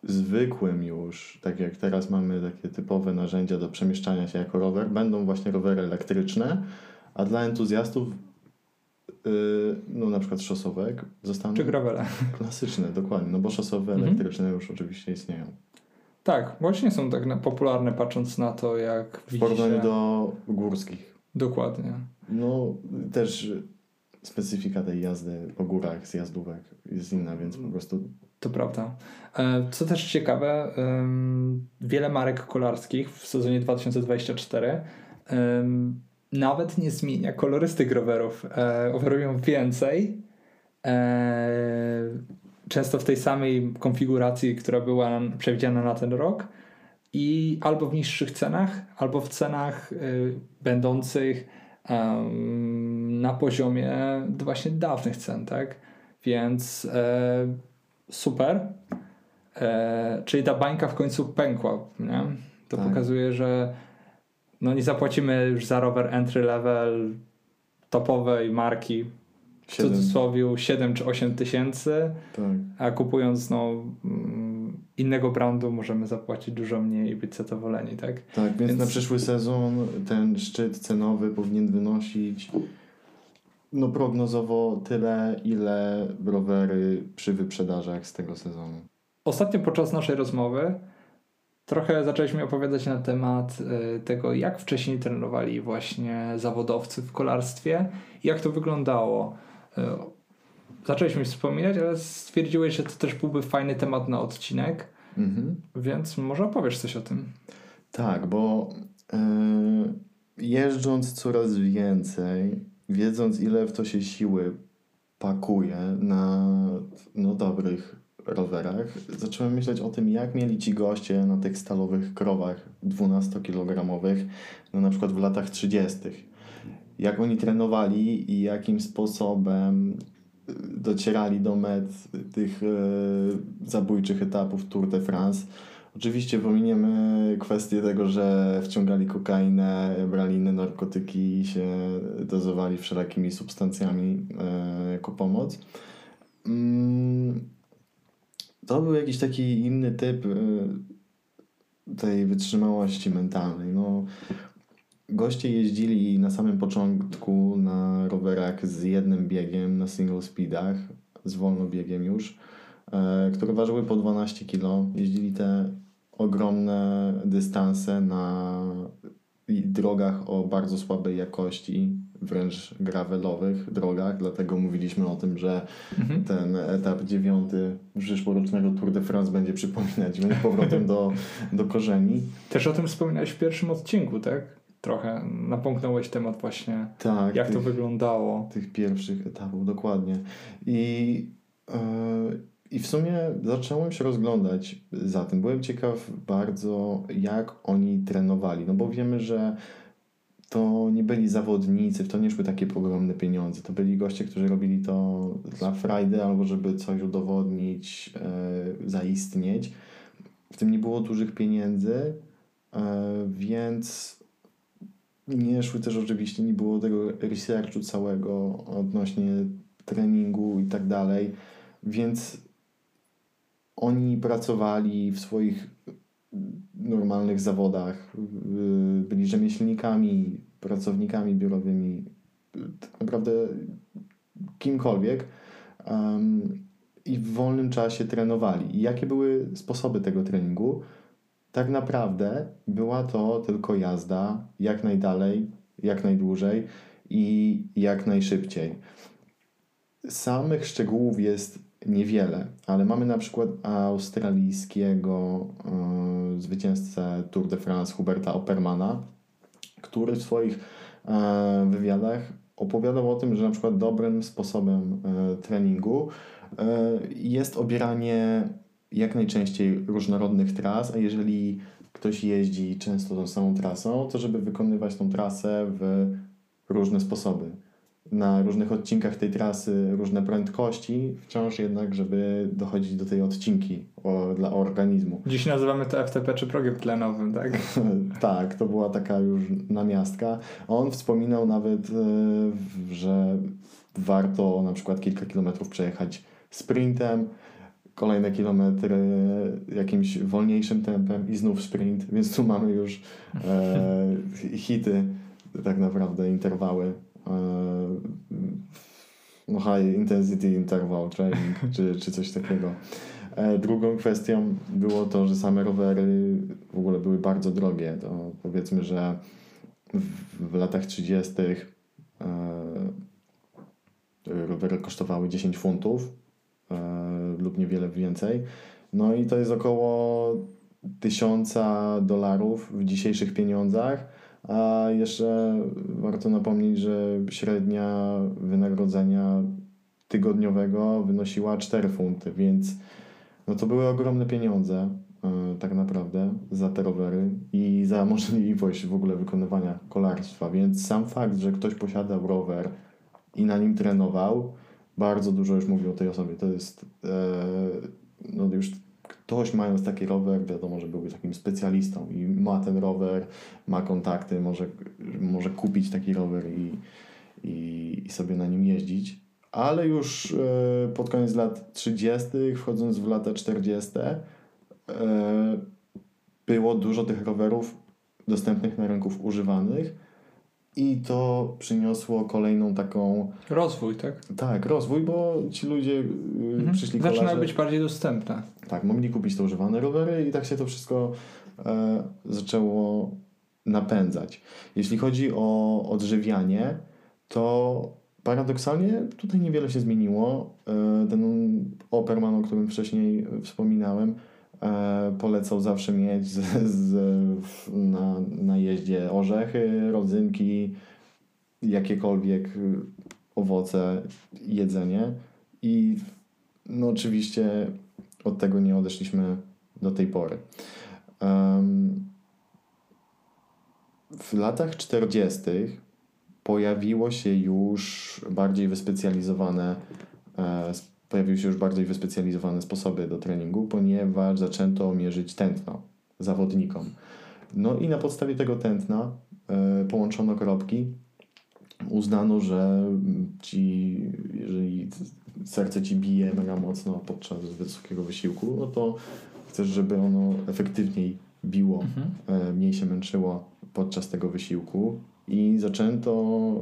zwykłym już, tak jak teraz mamy takie typowe narzędzia do przemieszczania się jako rower, będą właśnie rowery elektryczne, a dla entuzjastów y, no na przykład szosowek zostaną Czy gravele. klasyczne, dokładnie, no bo szosowe Mhm. elektryczne już oczywiście istnieją. Tak, właśnie są tak popularne patrząc na to, jak W porównaniu do górskich. Dokładnie. No też specyfika tej jazdy po górach, zjazdówek jest inna, więc po prostu To prawda. E, Co też ciekawe, wiele marek kolarskich w sezonie 2024 em, nawet nie zmienia kolorystyk rowerów. E, Oferują więcej, e, często w tej samej konfiguracji, która była przewidziana na ten rok i albo w niższych cenach, albo w cenach będących em, na poziomie właśnie dawnych cen, tak? Więc e, super. E, czyli ta bańka w końcu pękła, nie? To Tak. pokazuje, że no nie zapłacimy już za rower entry level topowej marki w cudzysłowie 7 czy 8 tysięcy, tak. a kupując no, mm, innego brandu możemy zapłacić dużo mniej i być zadowoleni, tak? Tak, więc, Więc- na przyszły sezon ten szczyt cenowy powinien wynosić no prognozowo tyle, ile rowery przy wyprzedażach z tego sezonu. Ostatnio podczas naszej rozmowy trochę zaczęliśmy opowiadać na temat y, tego, jak wcześniej trenowali właśnie zawodowcy w kolarstwie i jak to wyglądało. Y, Zaczęliśmy wspominać, ale stwierdziłeś, że to też byłby fajny temat na odcinek, Mhm. więc może opowiesz coś o tym. Tak, bo e, jeżdżąc coraz więcej, wiedząc ile w to się siły pakuje na no, dobrych rowerach, zacząłem myśleć o tym, jak mieli ci goście na tych stalowych krowach 12-kilogramowych, no na przykład w latach 30. Jak oni trenowali i jakim sposobem docierali do met tych e, zabójczych etapów Tour de France. Oczywiście pominiemy kwestię tego, że wciągali kokainę, brali inne narkotyki i się dozowali wszelakimi substancjami e, jako pomoc. Mm, to był jakiś taki inny typ e, tej wytrzymałości mentalnej. No, goście jeździli na samym początku na rowerach z jednym biegiem, na single speedach, z wolnobiegiem już, które ważyły po 12 kg. Jeździli te ogromne dystanse na drogach o bardzo słabej jakości, wręcz gravelowych drogach, dlatego mówiliśmy o tym, że Mhm. ten etap dziewiąty przyszłorocznego Tour de France będzie przypominać będzie powrotem do, do korzeni. Też o tym wspominałeś w pierwszym odcinku, tak? Trochę napomknąłeś temat właśnie, Tak, jak to tych- wyglądało. tych pierwszych etapów, dokładnie. I, e, I w sumie zacząłem się rozglądać za tym. Byłem ciekaw bardzo, jak oni trenowali. No bo wiemy, że to nie byli zawodnicy, w to nie szły takie ogromne pieniądze. To byli goście, którzy robili to dla frajdy albo żeby coś udowodnić, e, zaistnieć. W tym nie było dużych pieniędzy, e, więc nie szły też oczywiście, nie było tego researchu całego odnośnie treningu i tak dalej, więc oni pracowali w swoich normalnych zawodach, byli rzemieślnikami, pracownikami biurowymi, tak naprawdę kimkolwiek um, i w wolnym czasie trenowali. I jakie były sposoby tego treningu? Tak naprawdę była to tylko jazda jak najdalej, jak najdłużej i jak najszybciej. Samych szczegółów jest niewiele, ale mamy na przykład australijskiego yy, zwycięzcę Tour de France Huberta Oppermana, który w swoich yy, wywiadach opowiadał o tym, że na przykład dobrym sposobem yy, treningu jest obieranie jak najczęściej różnorodnych tras, a jeżeli ktoś jeździ często tą samą trasą, to żeby wykonywać tą trasę w różne sposoby na różnych odcinkach tej trasy różne prędkości, wciąż jednak, żeby dochodzić do tej odcinki o, dla organizmu. Dziś nazywamy to FTP czy progiem tlenowym, tak? [laughs] tak, to była taka już namiastka. On wspominał nawet, e, że warto na przykład kilka kilometrów przejechać sprintem, kolejne kilometry jakimś wolniejszym tempem i znów sprint, więc tu mamy już e, hity, tak naprawdę interwały no high intensity interval training, [laughs] czy, czy coś takiego. E, drugą kwestią było to, że same rowery w ogóle były bardzo drogie. To powiedzmy, że w, latach 30. E, rowery kosztowały 10 funtów e, lub niewiele więcej. No i to jest około 1000 dolarów w dzisiejszych pieniądzach a jeszcze warto napomnieć, że średnia wynagrodzenia tygodniowego wynosiła 4 funty, więc no to były ogromne pieniądze yy, tak naprawdę za te rowery i za [laughs] możliwość w ogóle wykonywania kolarstwa, więc sam fakt, że ktoś posiadał rower i na nim trenował, bardzo dużo już mówi o tej osobie. To jest yy, no już ktoś mając taki rower, wiadomo, że byłby takim specjalistą i ma ten rower, ma kontakty, może, może kupić taki rower i, i, i sobie na nim jeździć. Ale już e, pod koniec lat 30., wchodząc w lata 40., e, było dużo tych rowerów dostępnych na rynków używanych i to przyniosło kolejną taką. Rozwój, tak? Tak, rozwój, bo ci ludzie y, mhm. przyszli kolarze... Zaczynają być bardziej dostępne. Tak, mogli kupić te używane rowery i tak się to wszystko e, zaczęło napędzać. Jeśli chodzi o odżywianie, to paradoksalnie tutaj niewiele się zmieniło. E, ten Operman, o którym wcześniej wspominałem, polecał zawsze mieć z, z, na, na jeździe orzechy, rodzynki, jakiekolwiek owoce, jedzenie. I no oczywiście od tego nie odeszliśmy do tej pory. W latach 40. pojawiło się już bardziej wyspecjalizowane e, pojawiły się już bardziej wyspecjalizowane sposoby do treningu, ponieważ zaczęto mierzyć tętno zawodnikom. No i na podstawie tego tętna y, połączono kropki. Uznano, że ci, jeżeli serce ci bije mega mocno podczas wysokiego wysiłku, no to chcesz, żeby ono efektywniej biło, mhm. y, mniej się męczyło podczas tego wysiłku i zaczęto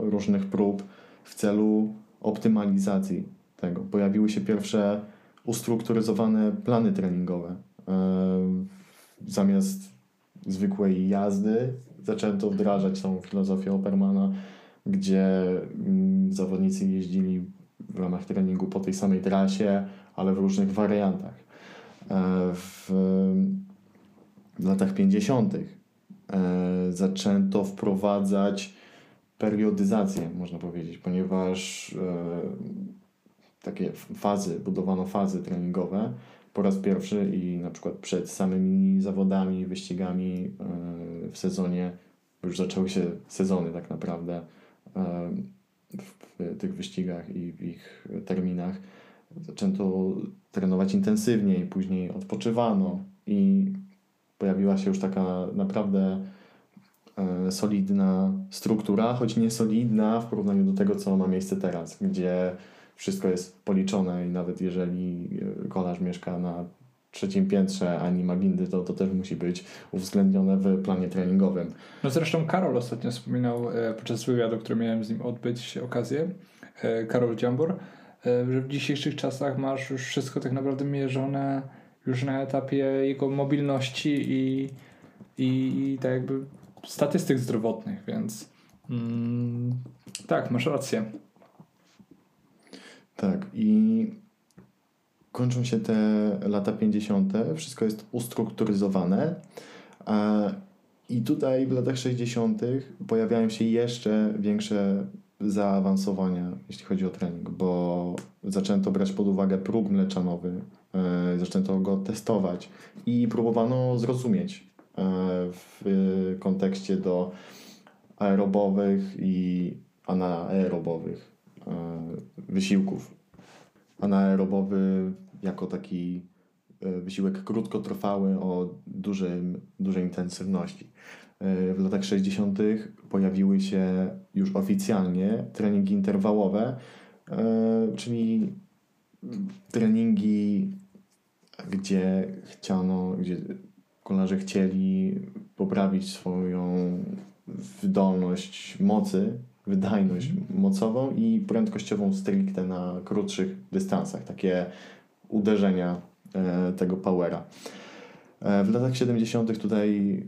różnych prób w celu optymalizacji tego. Pojawiły się pierwsze ustrukturyzowane plany treningowe. Zamiast zwykłej jazdy zaczęto wdrażać tą filozofię Opermana, gdzie mm, zawodnicy jeździli w ramach treningu po tej samej trasie, ale w różnych wariantach. E, w latach 50. E, zaczęto wprowadzać periodyzację, można powiedzieć, ponieważ e, takie fazy, budowano fazy treningowe po raz pierwszy i na przykład przed samymi zawodami, wyścigami yy, w sezonie, już zaczęły się sezony tak naprawdę yy, w tych wyścigach i w ich terminach. Zaczęto trenować intensywniej, później odpoczywano i pojawiła się już taka naprawdę e, solidna struktura, choć nie solidna w porównaniu do tego, co ma miejsce teraz, gdzie wszystko jest policzone i nawet jeżeli e, kolarz mieszka na trzecim piętrze, a nie ma windy, to, to też musi być uwzględnione w planie treningowym. No zresztą Karol ostatnio wspominał e, podczas wywiadu, który miałem z nim odbyć okazję, Karol Dziambor, że w dzisiejszych czasach masz już wszystko tak naprawdę mierzone już na etapie jego mobilności i, i, i tak jakby statystyk zdrowotnych, więc mm, tak, masz rację. Tak, i kończą się te lata 50., wszystko jest ustrukturyzowane. I tutaj w latach 60. pojawiają się jeszcze większe zaawansowania, jeśli chodzi o trening, bo zaczęto brać pod uwagę próg mleczanowy, e, zaczęto go testować i próbowano zrozumieć e, w kontekście do aerobowych i anaerobowych wysiłków. Anaerobowy jako taki wysiłek krótkotrwały o dużym, dużej intensywności. W latach 60. pojawiły się już oficjalnie treningi interwałowe, e, czyli treningi, gdzie chciano, gdzie kolarze chcieli poprawić swoją wydolność mocy, wydajność mocową i prędkościową stricte na krótszych dystansach. Takie uderzenia e, tego powera. E, w latach 70. tutaj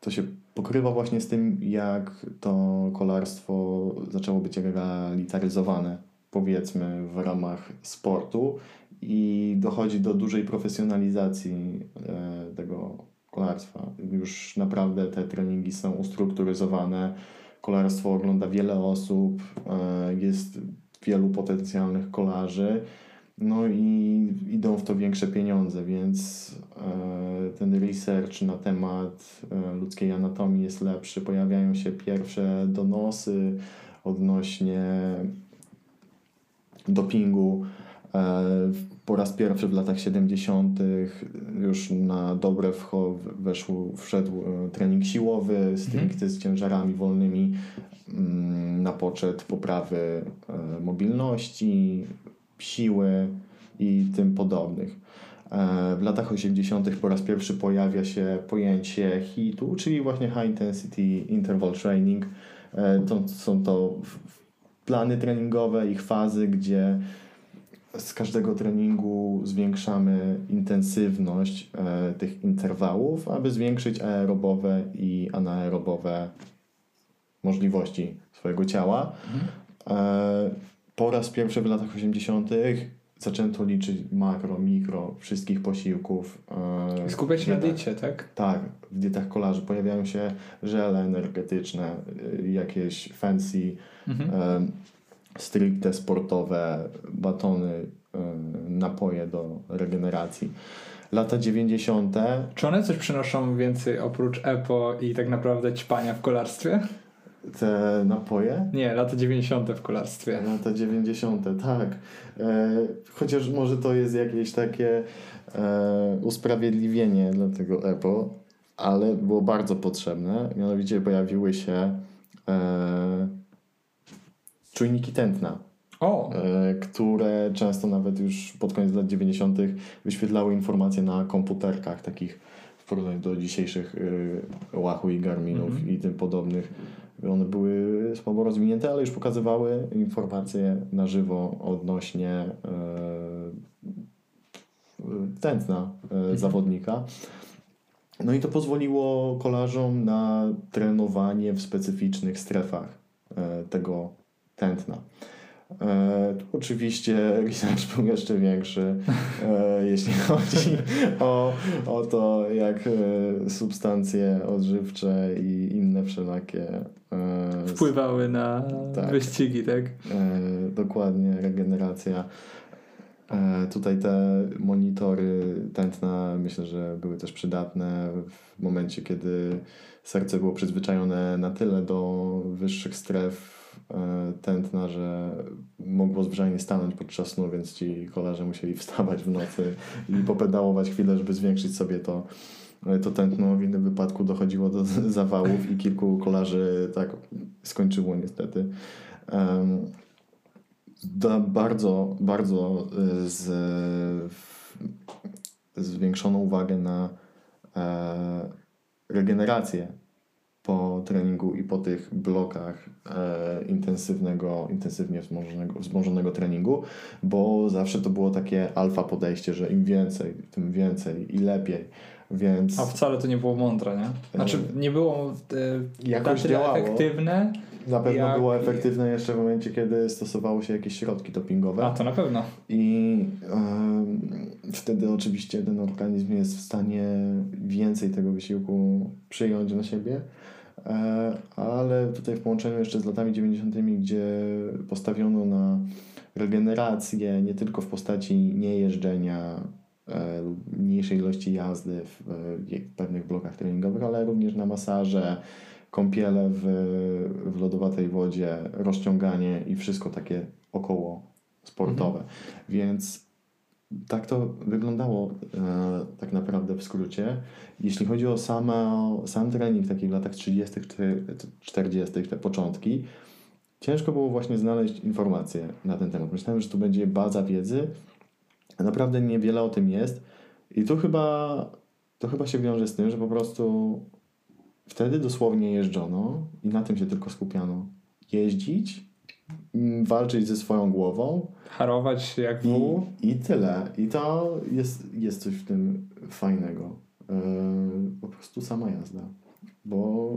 to się pokrywa właśnie z tym, jak to kolarstwo zaczęło być realizatoryzowane, powiedzmy, w ramach sportu i dochodzi do dużej profesjonalizacji e, tego kolarstwa. Już naprawdę te treningi są ustrukturyzowane, kolarstwo ogląda wiele osób, e, jest wielu potencjalnych kolarzy no i idą w to większe pieniądze, więc e, ten research na temat e, ludzkiej anatomii jest lepszy. Pojawiają się pierwsze donosy odnośnie dopingu. E, po raz pierwszy w latach 70. już na dobre weszł, wszedł trening siłowy, stricte mhm. z ciężarami wolnymi mm, na poczet poprawy mobilności, siły i tym podobnych. E, w latach 80. po raz pierwszy pojawia się pojęcie HIT-u, czyli właśnie High Intensity Interval Training. E, to są to plany treningowe, ich fazy, gdzie z każdego treningu zwiększamy intensywność e, tych interwałów, aby zwiększyć aerobowe i anaerobowe możliwości swojego ciała. Mhm. Po raz pierwszy w latach 80. zaczęto liczyć makro, mikro wszystkich posiłków. E, Skupiać się na diecie, tak? Tak, w dietach kolarzy pojawiają się żele energetyczne, e, jakieś fancy, mhm. Stricte sportowe, batony, napoje do regeneracji lata 90. Czy one coś przynoszą więcej oprócz EPO i tak naprawdę ćpania w kolarstwie? te napoje? Nie, lata 90. w kolarstwie. Lata 90., tak. E, chociaż może to jest jakieś takie e, usprawiedliwienie dla tego EPO, ale było bardzo potrzebne. Mianowicie pojawiły się e, czujniki tętna. O. E, które często nawet już pod koniec lat 90. wyświetlały informacje na komputerkach takich w porównaniu do dzisiejszych Wahoo i Garminów mm -hmm. i tym podobnych one były słabo rozwinięte, ale już pokazywały informacje na żywo odnośnie e, tętna e, mhm. zawodnika. No i to pozwoliło kolarzom na trenowanie w specyficznych strefach e, tego tętna. E, oczywiście research był jeszcze większy, e, [laughs] jeśli chodzi o, o to, jak e, substancje odżywcze i inne wszelakie wpływały na tak, wyścigi, tak? dokładnie, regeneracja. E, tutaj te monitory tętna myślę, że były też przydatne w momencie, kiedy serce było przyzwyczajone na tyle do wyższych stref e, tętna, że mogło zwyczajnie stanąć podczas snu, więc ci kolarze musieli wstawać w nocy i popedałować chwilę, żeby zwiększyć sobie to, to tętno. W innym wypadku dochodziło do [laughs] zawałów i kilku kolarzy tak skończyło niestety. Da bardzo, bardzo y, z, zwiększoną uwagę na e, regenerację po treningu i po tych blokach e, intensywnego, intensywnie wzmożonego, wzmożonego treningu, bo zawsze to było takie alfa podejście, że im więcej, tym więcej i lepiej. Więc... A wcale to nie było mądre, nie? Znaczy nie było e, Jakoś na działało. efektywne. Na pewno jak... było efektywne jeszcze w momencie, kiedy stosowało się jakieś środki dopingowe. A to na pewno. I y, wtedy oczywiście ten organizm jest w stanie więcej tego wysiłku przyjąć na siebie. E, ale tutaj w połączeniu jeszcze z latami 90., gdzie postawiono na regenerację nie tylko w postaci niejeżdżenia E, mniejszej ilości jazdy w, w pewnych blokach treningowych, ale również na masaże, kąpiele w, w lodowatej wodzie, rozciąganie i wszystko takie około sportowe. Mhm. Więc tak to wyglądało e, tak naprawdę w skrócie. Jeśli chodzi o same, sam trening taki w latach 30., 40., te początki, ciężko było właśnie znaleźć informacje na ten temat. Myślałem, że tu będzie baza wiedzy, Naprawdę niewiele o tym jest. I tu chyba, to chyba się wiąże z tym, że po prostu wtedy dosłownie jeżdżono i na tym się tylko skupiano. Jeździć, walczyć ze swoją głową. Harować jak I, I tyle. I to jest, jest coś w tym fajnego. Yy, po prostu sama jazda. Bo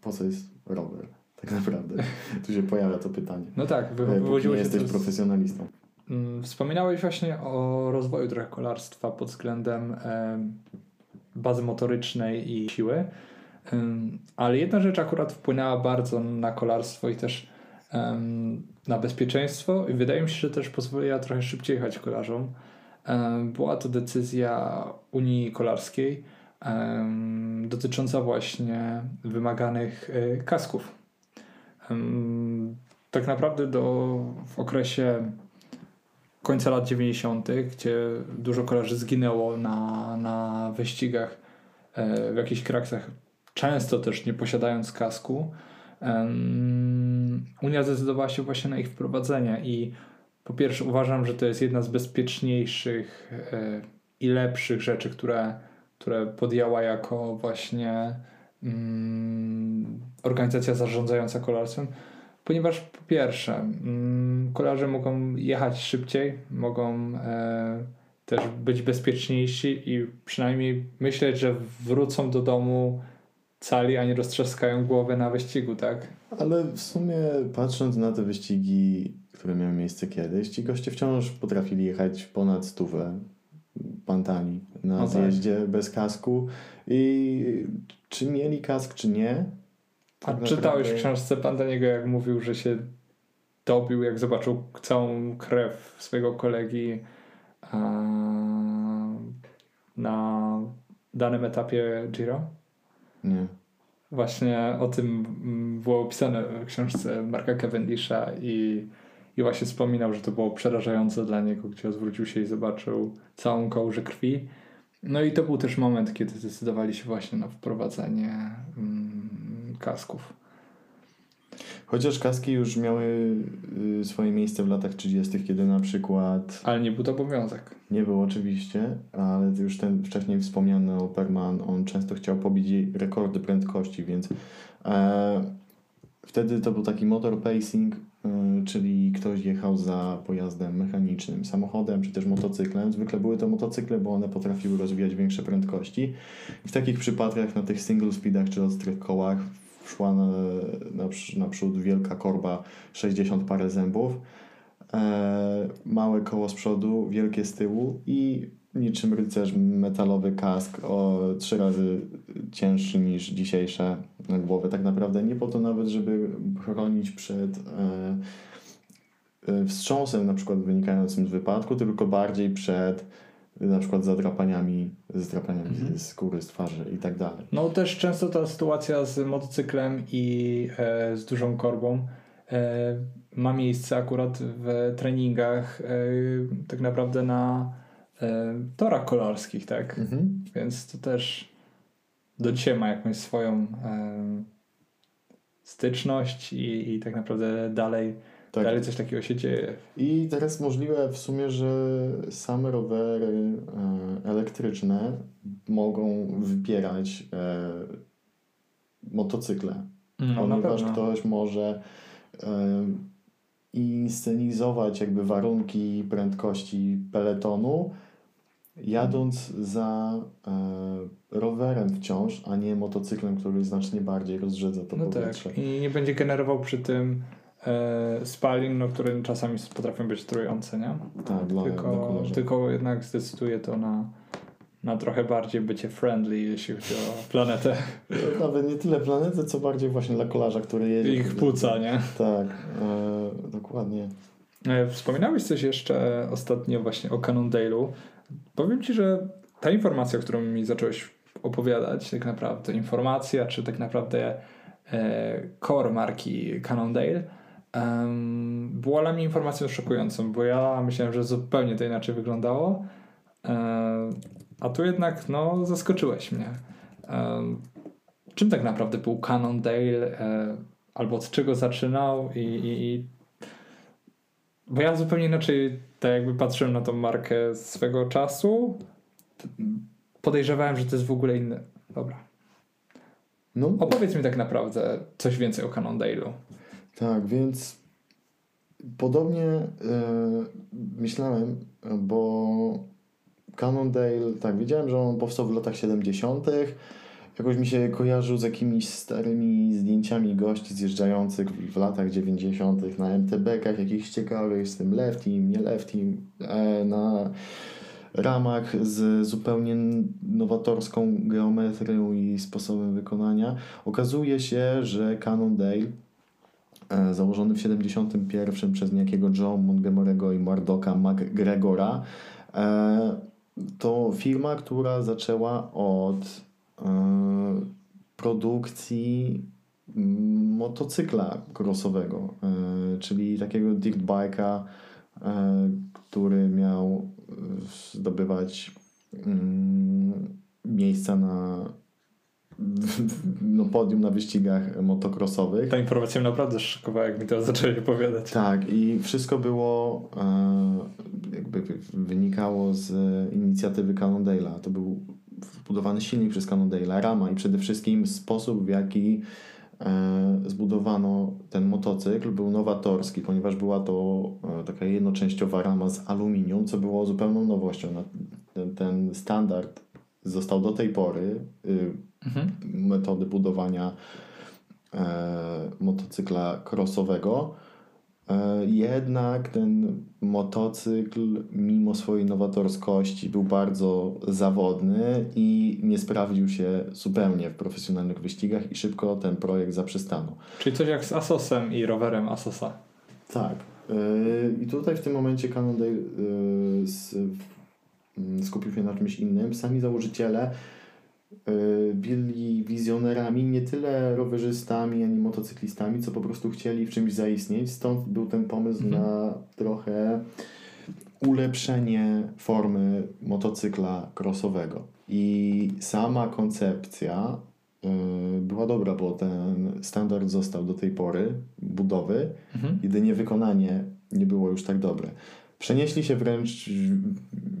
po co jest rower? Tak naprawdę. [laughs] tu się pojawia to pytanie. No tak, wywodziło się jesteś profesjonalistą. Mm, wspominałeś właśnie o rozwoju trochę kolarstwa pod względem bazy motorycznej i siły, ale jedna rzecz akurat wpłynęła bardzo na kolarstwo i też na bezpieczeństwo i wydaje mi się, że też pozwoliła trochę szybciej jechać kolarzom. Była to decyzja Unii Kolarskiej dotycząca właśnie wymaganych e, kasków. Tak naprawdę do, w okresie końca lat 90., gdzie dużo kolarzy zginęło na, na wyścigach e, w jakichś kraksach, często też nie posiadając kasku. Unia zdecydowała się właśnie na ich wprowadzenie i po pierwsze uważam, że to jest jedna z bezpieczniejszych e, i lepszych rzeczy, które, które podjęła jako właśnie mm, organizacja zarządzająca kolarstwem ponieważ po pierwsze, mm, kolarze mogą jechać szybciej, mogą e, też być bezpieczniejsi i przynajmniej myśleć, że wrócą do domu cali, a nie roztrzaskają głowę na wyścigu, tak? Ale w sumie patrząc na te wyścigi, które miały miejsce kiedyś, ci goście wciąż potrafili jechać ponad stówę pantani na no tak. zjeździe tak. bez kasku i czy mieli kask, czy nie, a tak czytałeś w książce Pantaniego, jak mówił, że się dobił, jak zobaczył całą krew swojego kolegi a, na danym etapie Giro? Nie. Właśnie o tym było opisane w książce Marka Cavendisha i, i właśnie wspominał, że to było przerażające dla niego, gdzie odwrócił się i zobaczył całą kołżę krwi. No i to był też moment, kiedy zdecydowali się właśnie na wprowadzenie kasków. Chociaż kaski już miały y, swoje miejsce w latach 30., kiedy na przykład. Ale nie był to obowiązek. Nie był oczywiście, ale już ten wcześniej wspomniany Operman, on często chciał pobić rekordy prędkości, więc e, wtedy to był taki motor pacing, y, czyli ktoś jechał za pojazdem mechanicznym, samochodem czy też motocyklem. Zwykle były to motocykle, bo one potrafiły rozwijać większe prędkości. I w takich przypadkach na tych single speedach czy ostrych kołach szła na, na, naprzód wielka korba 60 parę zębów, e, małe koło z przodu, wielkie z tyłu i niczym rycerz metalowy kask o trzy razy cięższy niż dzisiejsze głowy. Tak naprawdę nie po to nawet, żeby chronić przed e, e, wstrząsem na przykład wynikającym z wypadku, tylko bardziej przed na przykład zadrapaniami, zadrapaniami Mhm. z skóry, z twarzy i tak dalej. No też często ta sytuacja z motocyklem i e, z dużą korbą e, ma miejsce akurat w treningach e, tak naprawdę na e, torach kolarskich, tak? Mhm. Więc to też do dzisiaj ma jakąś swoją e, styczność i, i tak naprawdę dalej, Tak. dalej coś takiego się dzieje. I teraz możliwe w sumie, że same rowery e, elektryczne mogą wypierać e, motocykle. No, na ponieważ ktoś może e, inscenizować jakby warunki prędkości peletonu jadąc za e, rowerem wciąż, a nie motocyklem, który znacznie bardziej rozrzedza to No powietrze. tak. I nie będzie generował przy tym spalin, no, które czasami potrafią być trujące, nie? Tak, dla, tylko, tylko jednak zdecyduje to na, na trochę bardziej bycie friendly, jeśli chodzi o planetę [laughs] Nawet nie tyle planety, co bardziej właśnie dla kolarza, który jedzie. i ich płuca, nie? Tak, e, dokładnie. E, Wspominałeś coś jeszcze ostatnio właśnie o Cannondale'u. Powiem Ci, że ta informacja, którą mi zacząłeś opowiadać, tak naprawdę informacja, czy tak naprawdę e, core marki Cannondale, była dla mnie informacją szokującą, bo ja myślałem, że zupełnie to inaczej wyglądało, e, a tu jednak no, zaskoczyłeś mnie. Em, czym tak naprawdę był Cannondale, e, albo od czego zaczynał i, i, i bo ja zupełnie inaczej tak jakby patrzyłem na tą markę swego czasu. Podejrzewałem, że to jest w ogóle inny. Dobra. No, Opowiedz mi tak naprawdę coś więcej o Cannondale'u. Tak, więc podobnie e, myślałem, bo Cannondale, tak, wiedziałem, że on powstał w latach 70. Jakoś mi się kojarzył z jakimiś starymi zdjęciami gości zjeżdżających w, latach 90. na MTB-kach jakichś ciekawych z tym leftim, nie leftim, e, na ramach z zupełnie nowatorską geometrią i sposobem wykonania. Okazuje się, że Cannondale założony w 71 przez niejakiego Joe Montgomery'ego i Mardoka McGregora. E, to firma, która zaczęła od e, produkcji mm, motocykla crossowego, e, czyli takiego dirt bike'a, e, który miał e, zdobywać mm, miejsca na no, podium na wyścigach motocrossowych. Ta informacja mnie naprawdę szokowała, jak mi to zaczęli opowiadać. Tak, i wszystko było e, jakby wy- wynikało z inicjatywy Cannondale'a. To był zbudowany silnik przez Cannondale'a, rama i przede wszystkim sposób, w jaki e, zbudowano ten motocykl był nowatorski, ponieważ była to e, taka jednoczęściowa rama z aluminium, co było zupełną nowością. Ten, ten standard został do tej pory y, Mhm. metody budowania e, motocykla crossowego. E, jednak ten motocykl, mimo swojej nowatorskości, był bardzo zawodny i nie sprawdził się zupełnie w profesjonalnych wyścigach i szybko ten projekt zaprzestano. Czyli coś jak z Asosem i rowerem Asosa. Tak. Yy, I tutaj w tym momencie Cannondale mm, skupił się na czymś innym. Sami założyciele byli wizjonerami, nie tyle rowerzystami ani motocyklistami, co po prostu chcieli w czymś zaistnieć. Stąd był ten pomysł Mhm. na trochę ulepszenie formy motocykla crossowego. I sama koncepcja yy, była dobra, bo ten standard został do tej pory budowy, Mhm. jedynie wykonanie nie było już tak dobre. Przenieśli się wręcz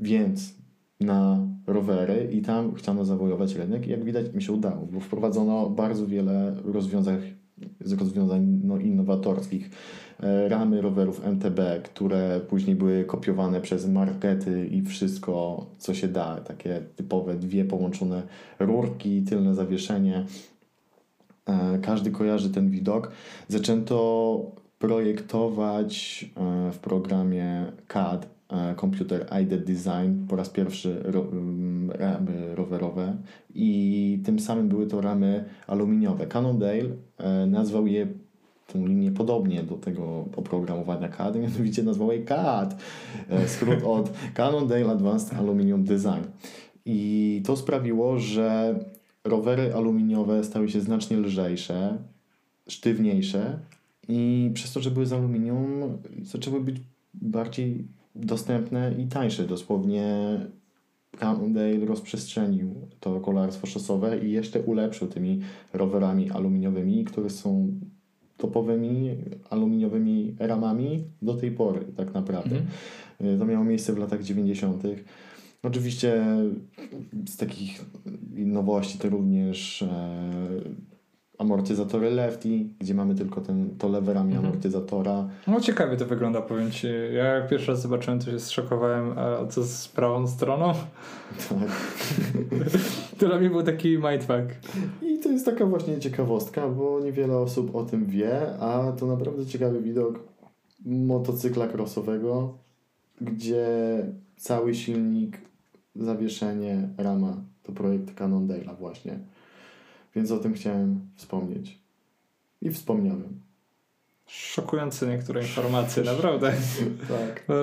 więc na rowery i tam chciano zawojować rynek i jak widać mi się udało, bo wprowadzono bardzo wiele rozwiązań, rozwiązań no, innowatorskich. E, Ramy rowerów MTB, które później były kopiowane przez markety i wszystko, co się da. Takie typowe dwie połączone rurki, tylne zawieszenie. E, Każdy kojarzy ten widok. Zaczęto projektować e, w programie CAD Computer Aided Design po raz pierwszy ro, mm, ramy rowerowe i tym samym były to ramy aluminiowe. Cannondale e, nazwał je tą linię podobnie do tego oprogramowania CAD, [laughs] mianowicie nazwał jej CAD, e, skrót od Cannondale Advanced Aluminium Design. I to sprawiło, że rowery aluminiowe stały się znacznie lżejsze, sztywniejsze i przez to, że były z aluminium, zaczęły być bardziej dostępne i tańsze. Dosłownie Cannondale rozprzestrzenił to kolarstwo szosowe i jeszcze ulepszył tymi rowerami aluminiowymi, które są topowymi aluminiowymi ramami do tej pory tak naprawdę. Mhm. To miało miejsce w latach 90. Oczywiście z takich nowości to również e, amortyzatory lefty, gdzie mamy tylko ten, to lewe ramię Mhm. amortyzatora. No ciekawie to wygląda, powiem Ci. Ja jak pierwszy raz zobaczyłem, to się zszokowałem, a co z prawą stroną? Tak. [laughs] To dla mnie był taki mindfuck. I to jest taka właśnie ciekawostka, bo niewiele osób o tym wie, a to naprawdę ciekawy widok motocykla crossowego, gdzie cały silnik, zawieszenie, rama to projekt Cannondale'a właśnie. Więc o tym chciałem wspomnieć. I wspomniałem. Szokujące niektóre informacje, naprawdę. [laughs] Tak. No,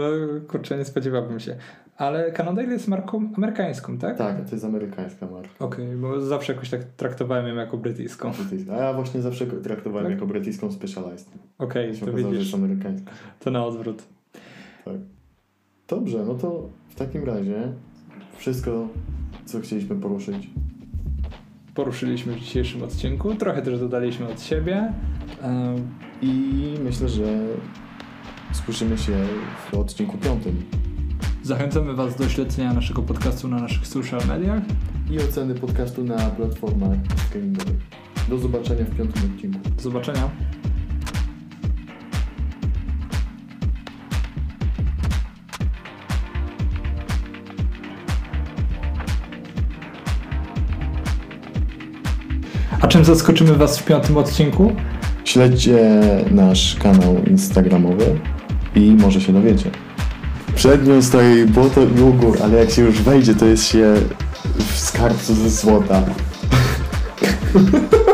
kurczę, nie spodziewałbym się. Ale Cannondale jest marką amerykańską, tak? Tak, to jest amerykańska marka. Okej, bo zawsze jakoś tak traktowałem ją jako brytyjską. A ja właśnie zawsze traktowałem Tak? jako brytyjską Specialized. Okej, się to okazało, widzisz, amerykańska. to na odwrót. Tak. Dobrze, no to w takim razie wszystko, co chcieliśmy poruszyć. Poruszyliśmy w dzisiejszym odcinku, trochę też dodaliśmy od siebie. I myślę, że słyszymy się w odcinku piątym. Zachęcamy Was do śledzenia naszego podcastu na naszych social mediach. I oceny podcastu na platformach streamingowych. Do zobaczenia w piątym odcinku. Do zobaczenia. A czym zaskoczymy Was w piątym odcinku? Śledźcie nasz kanał instagramowy i może się dowiecie. Przed nią stoi błoto i ugór, ale jak się już wejdzie, to jest się w skarbcu ze złota. [laughs]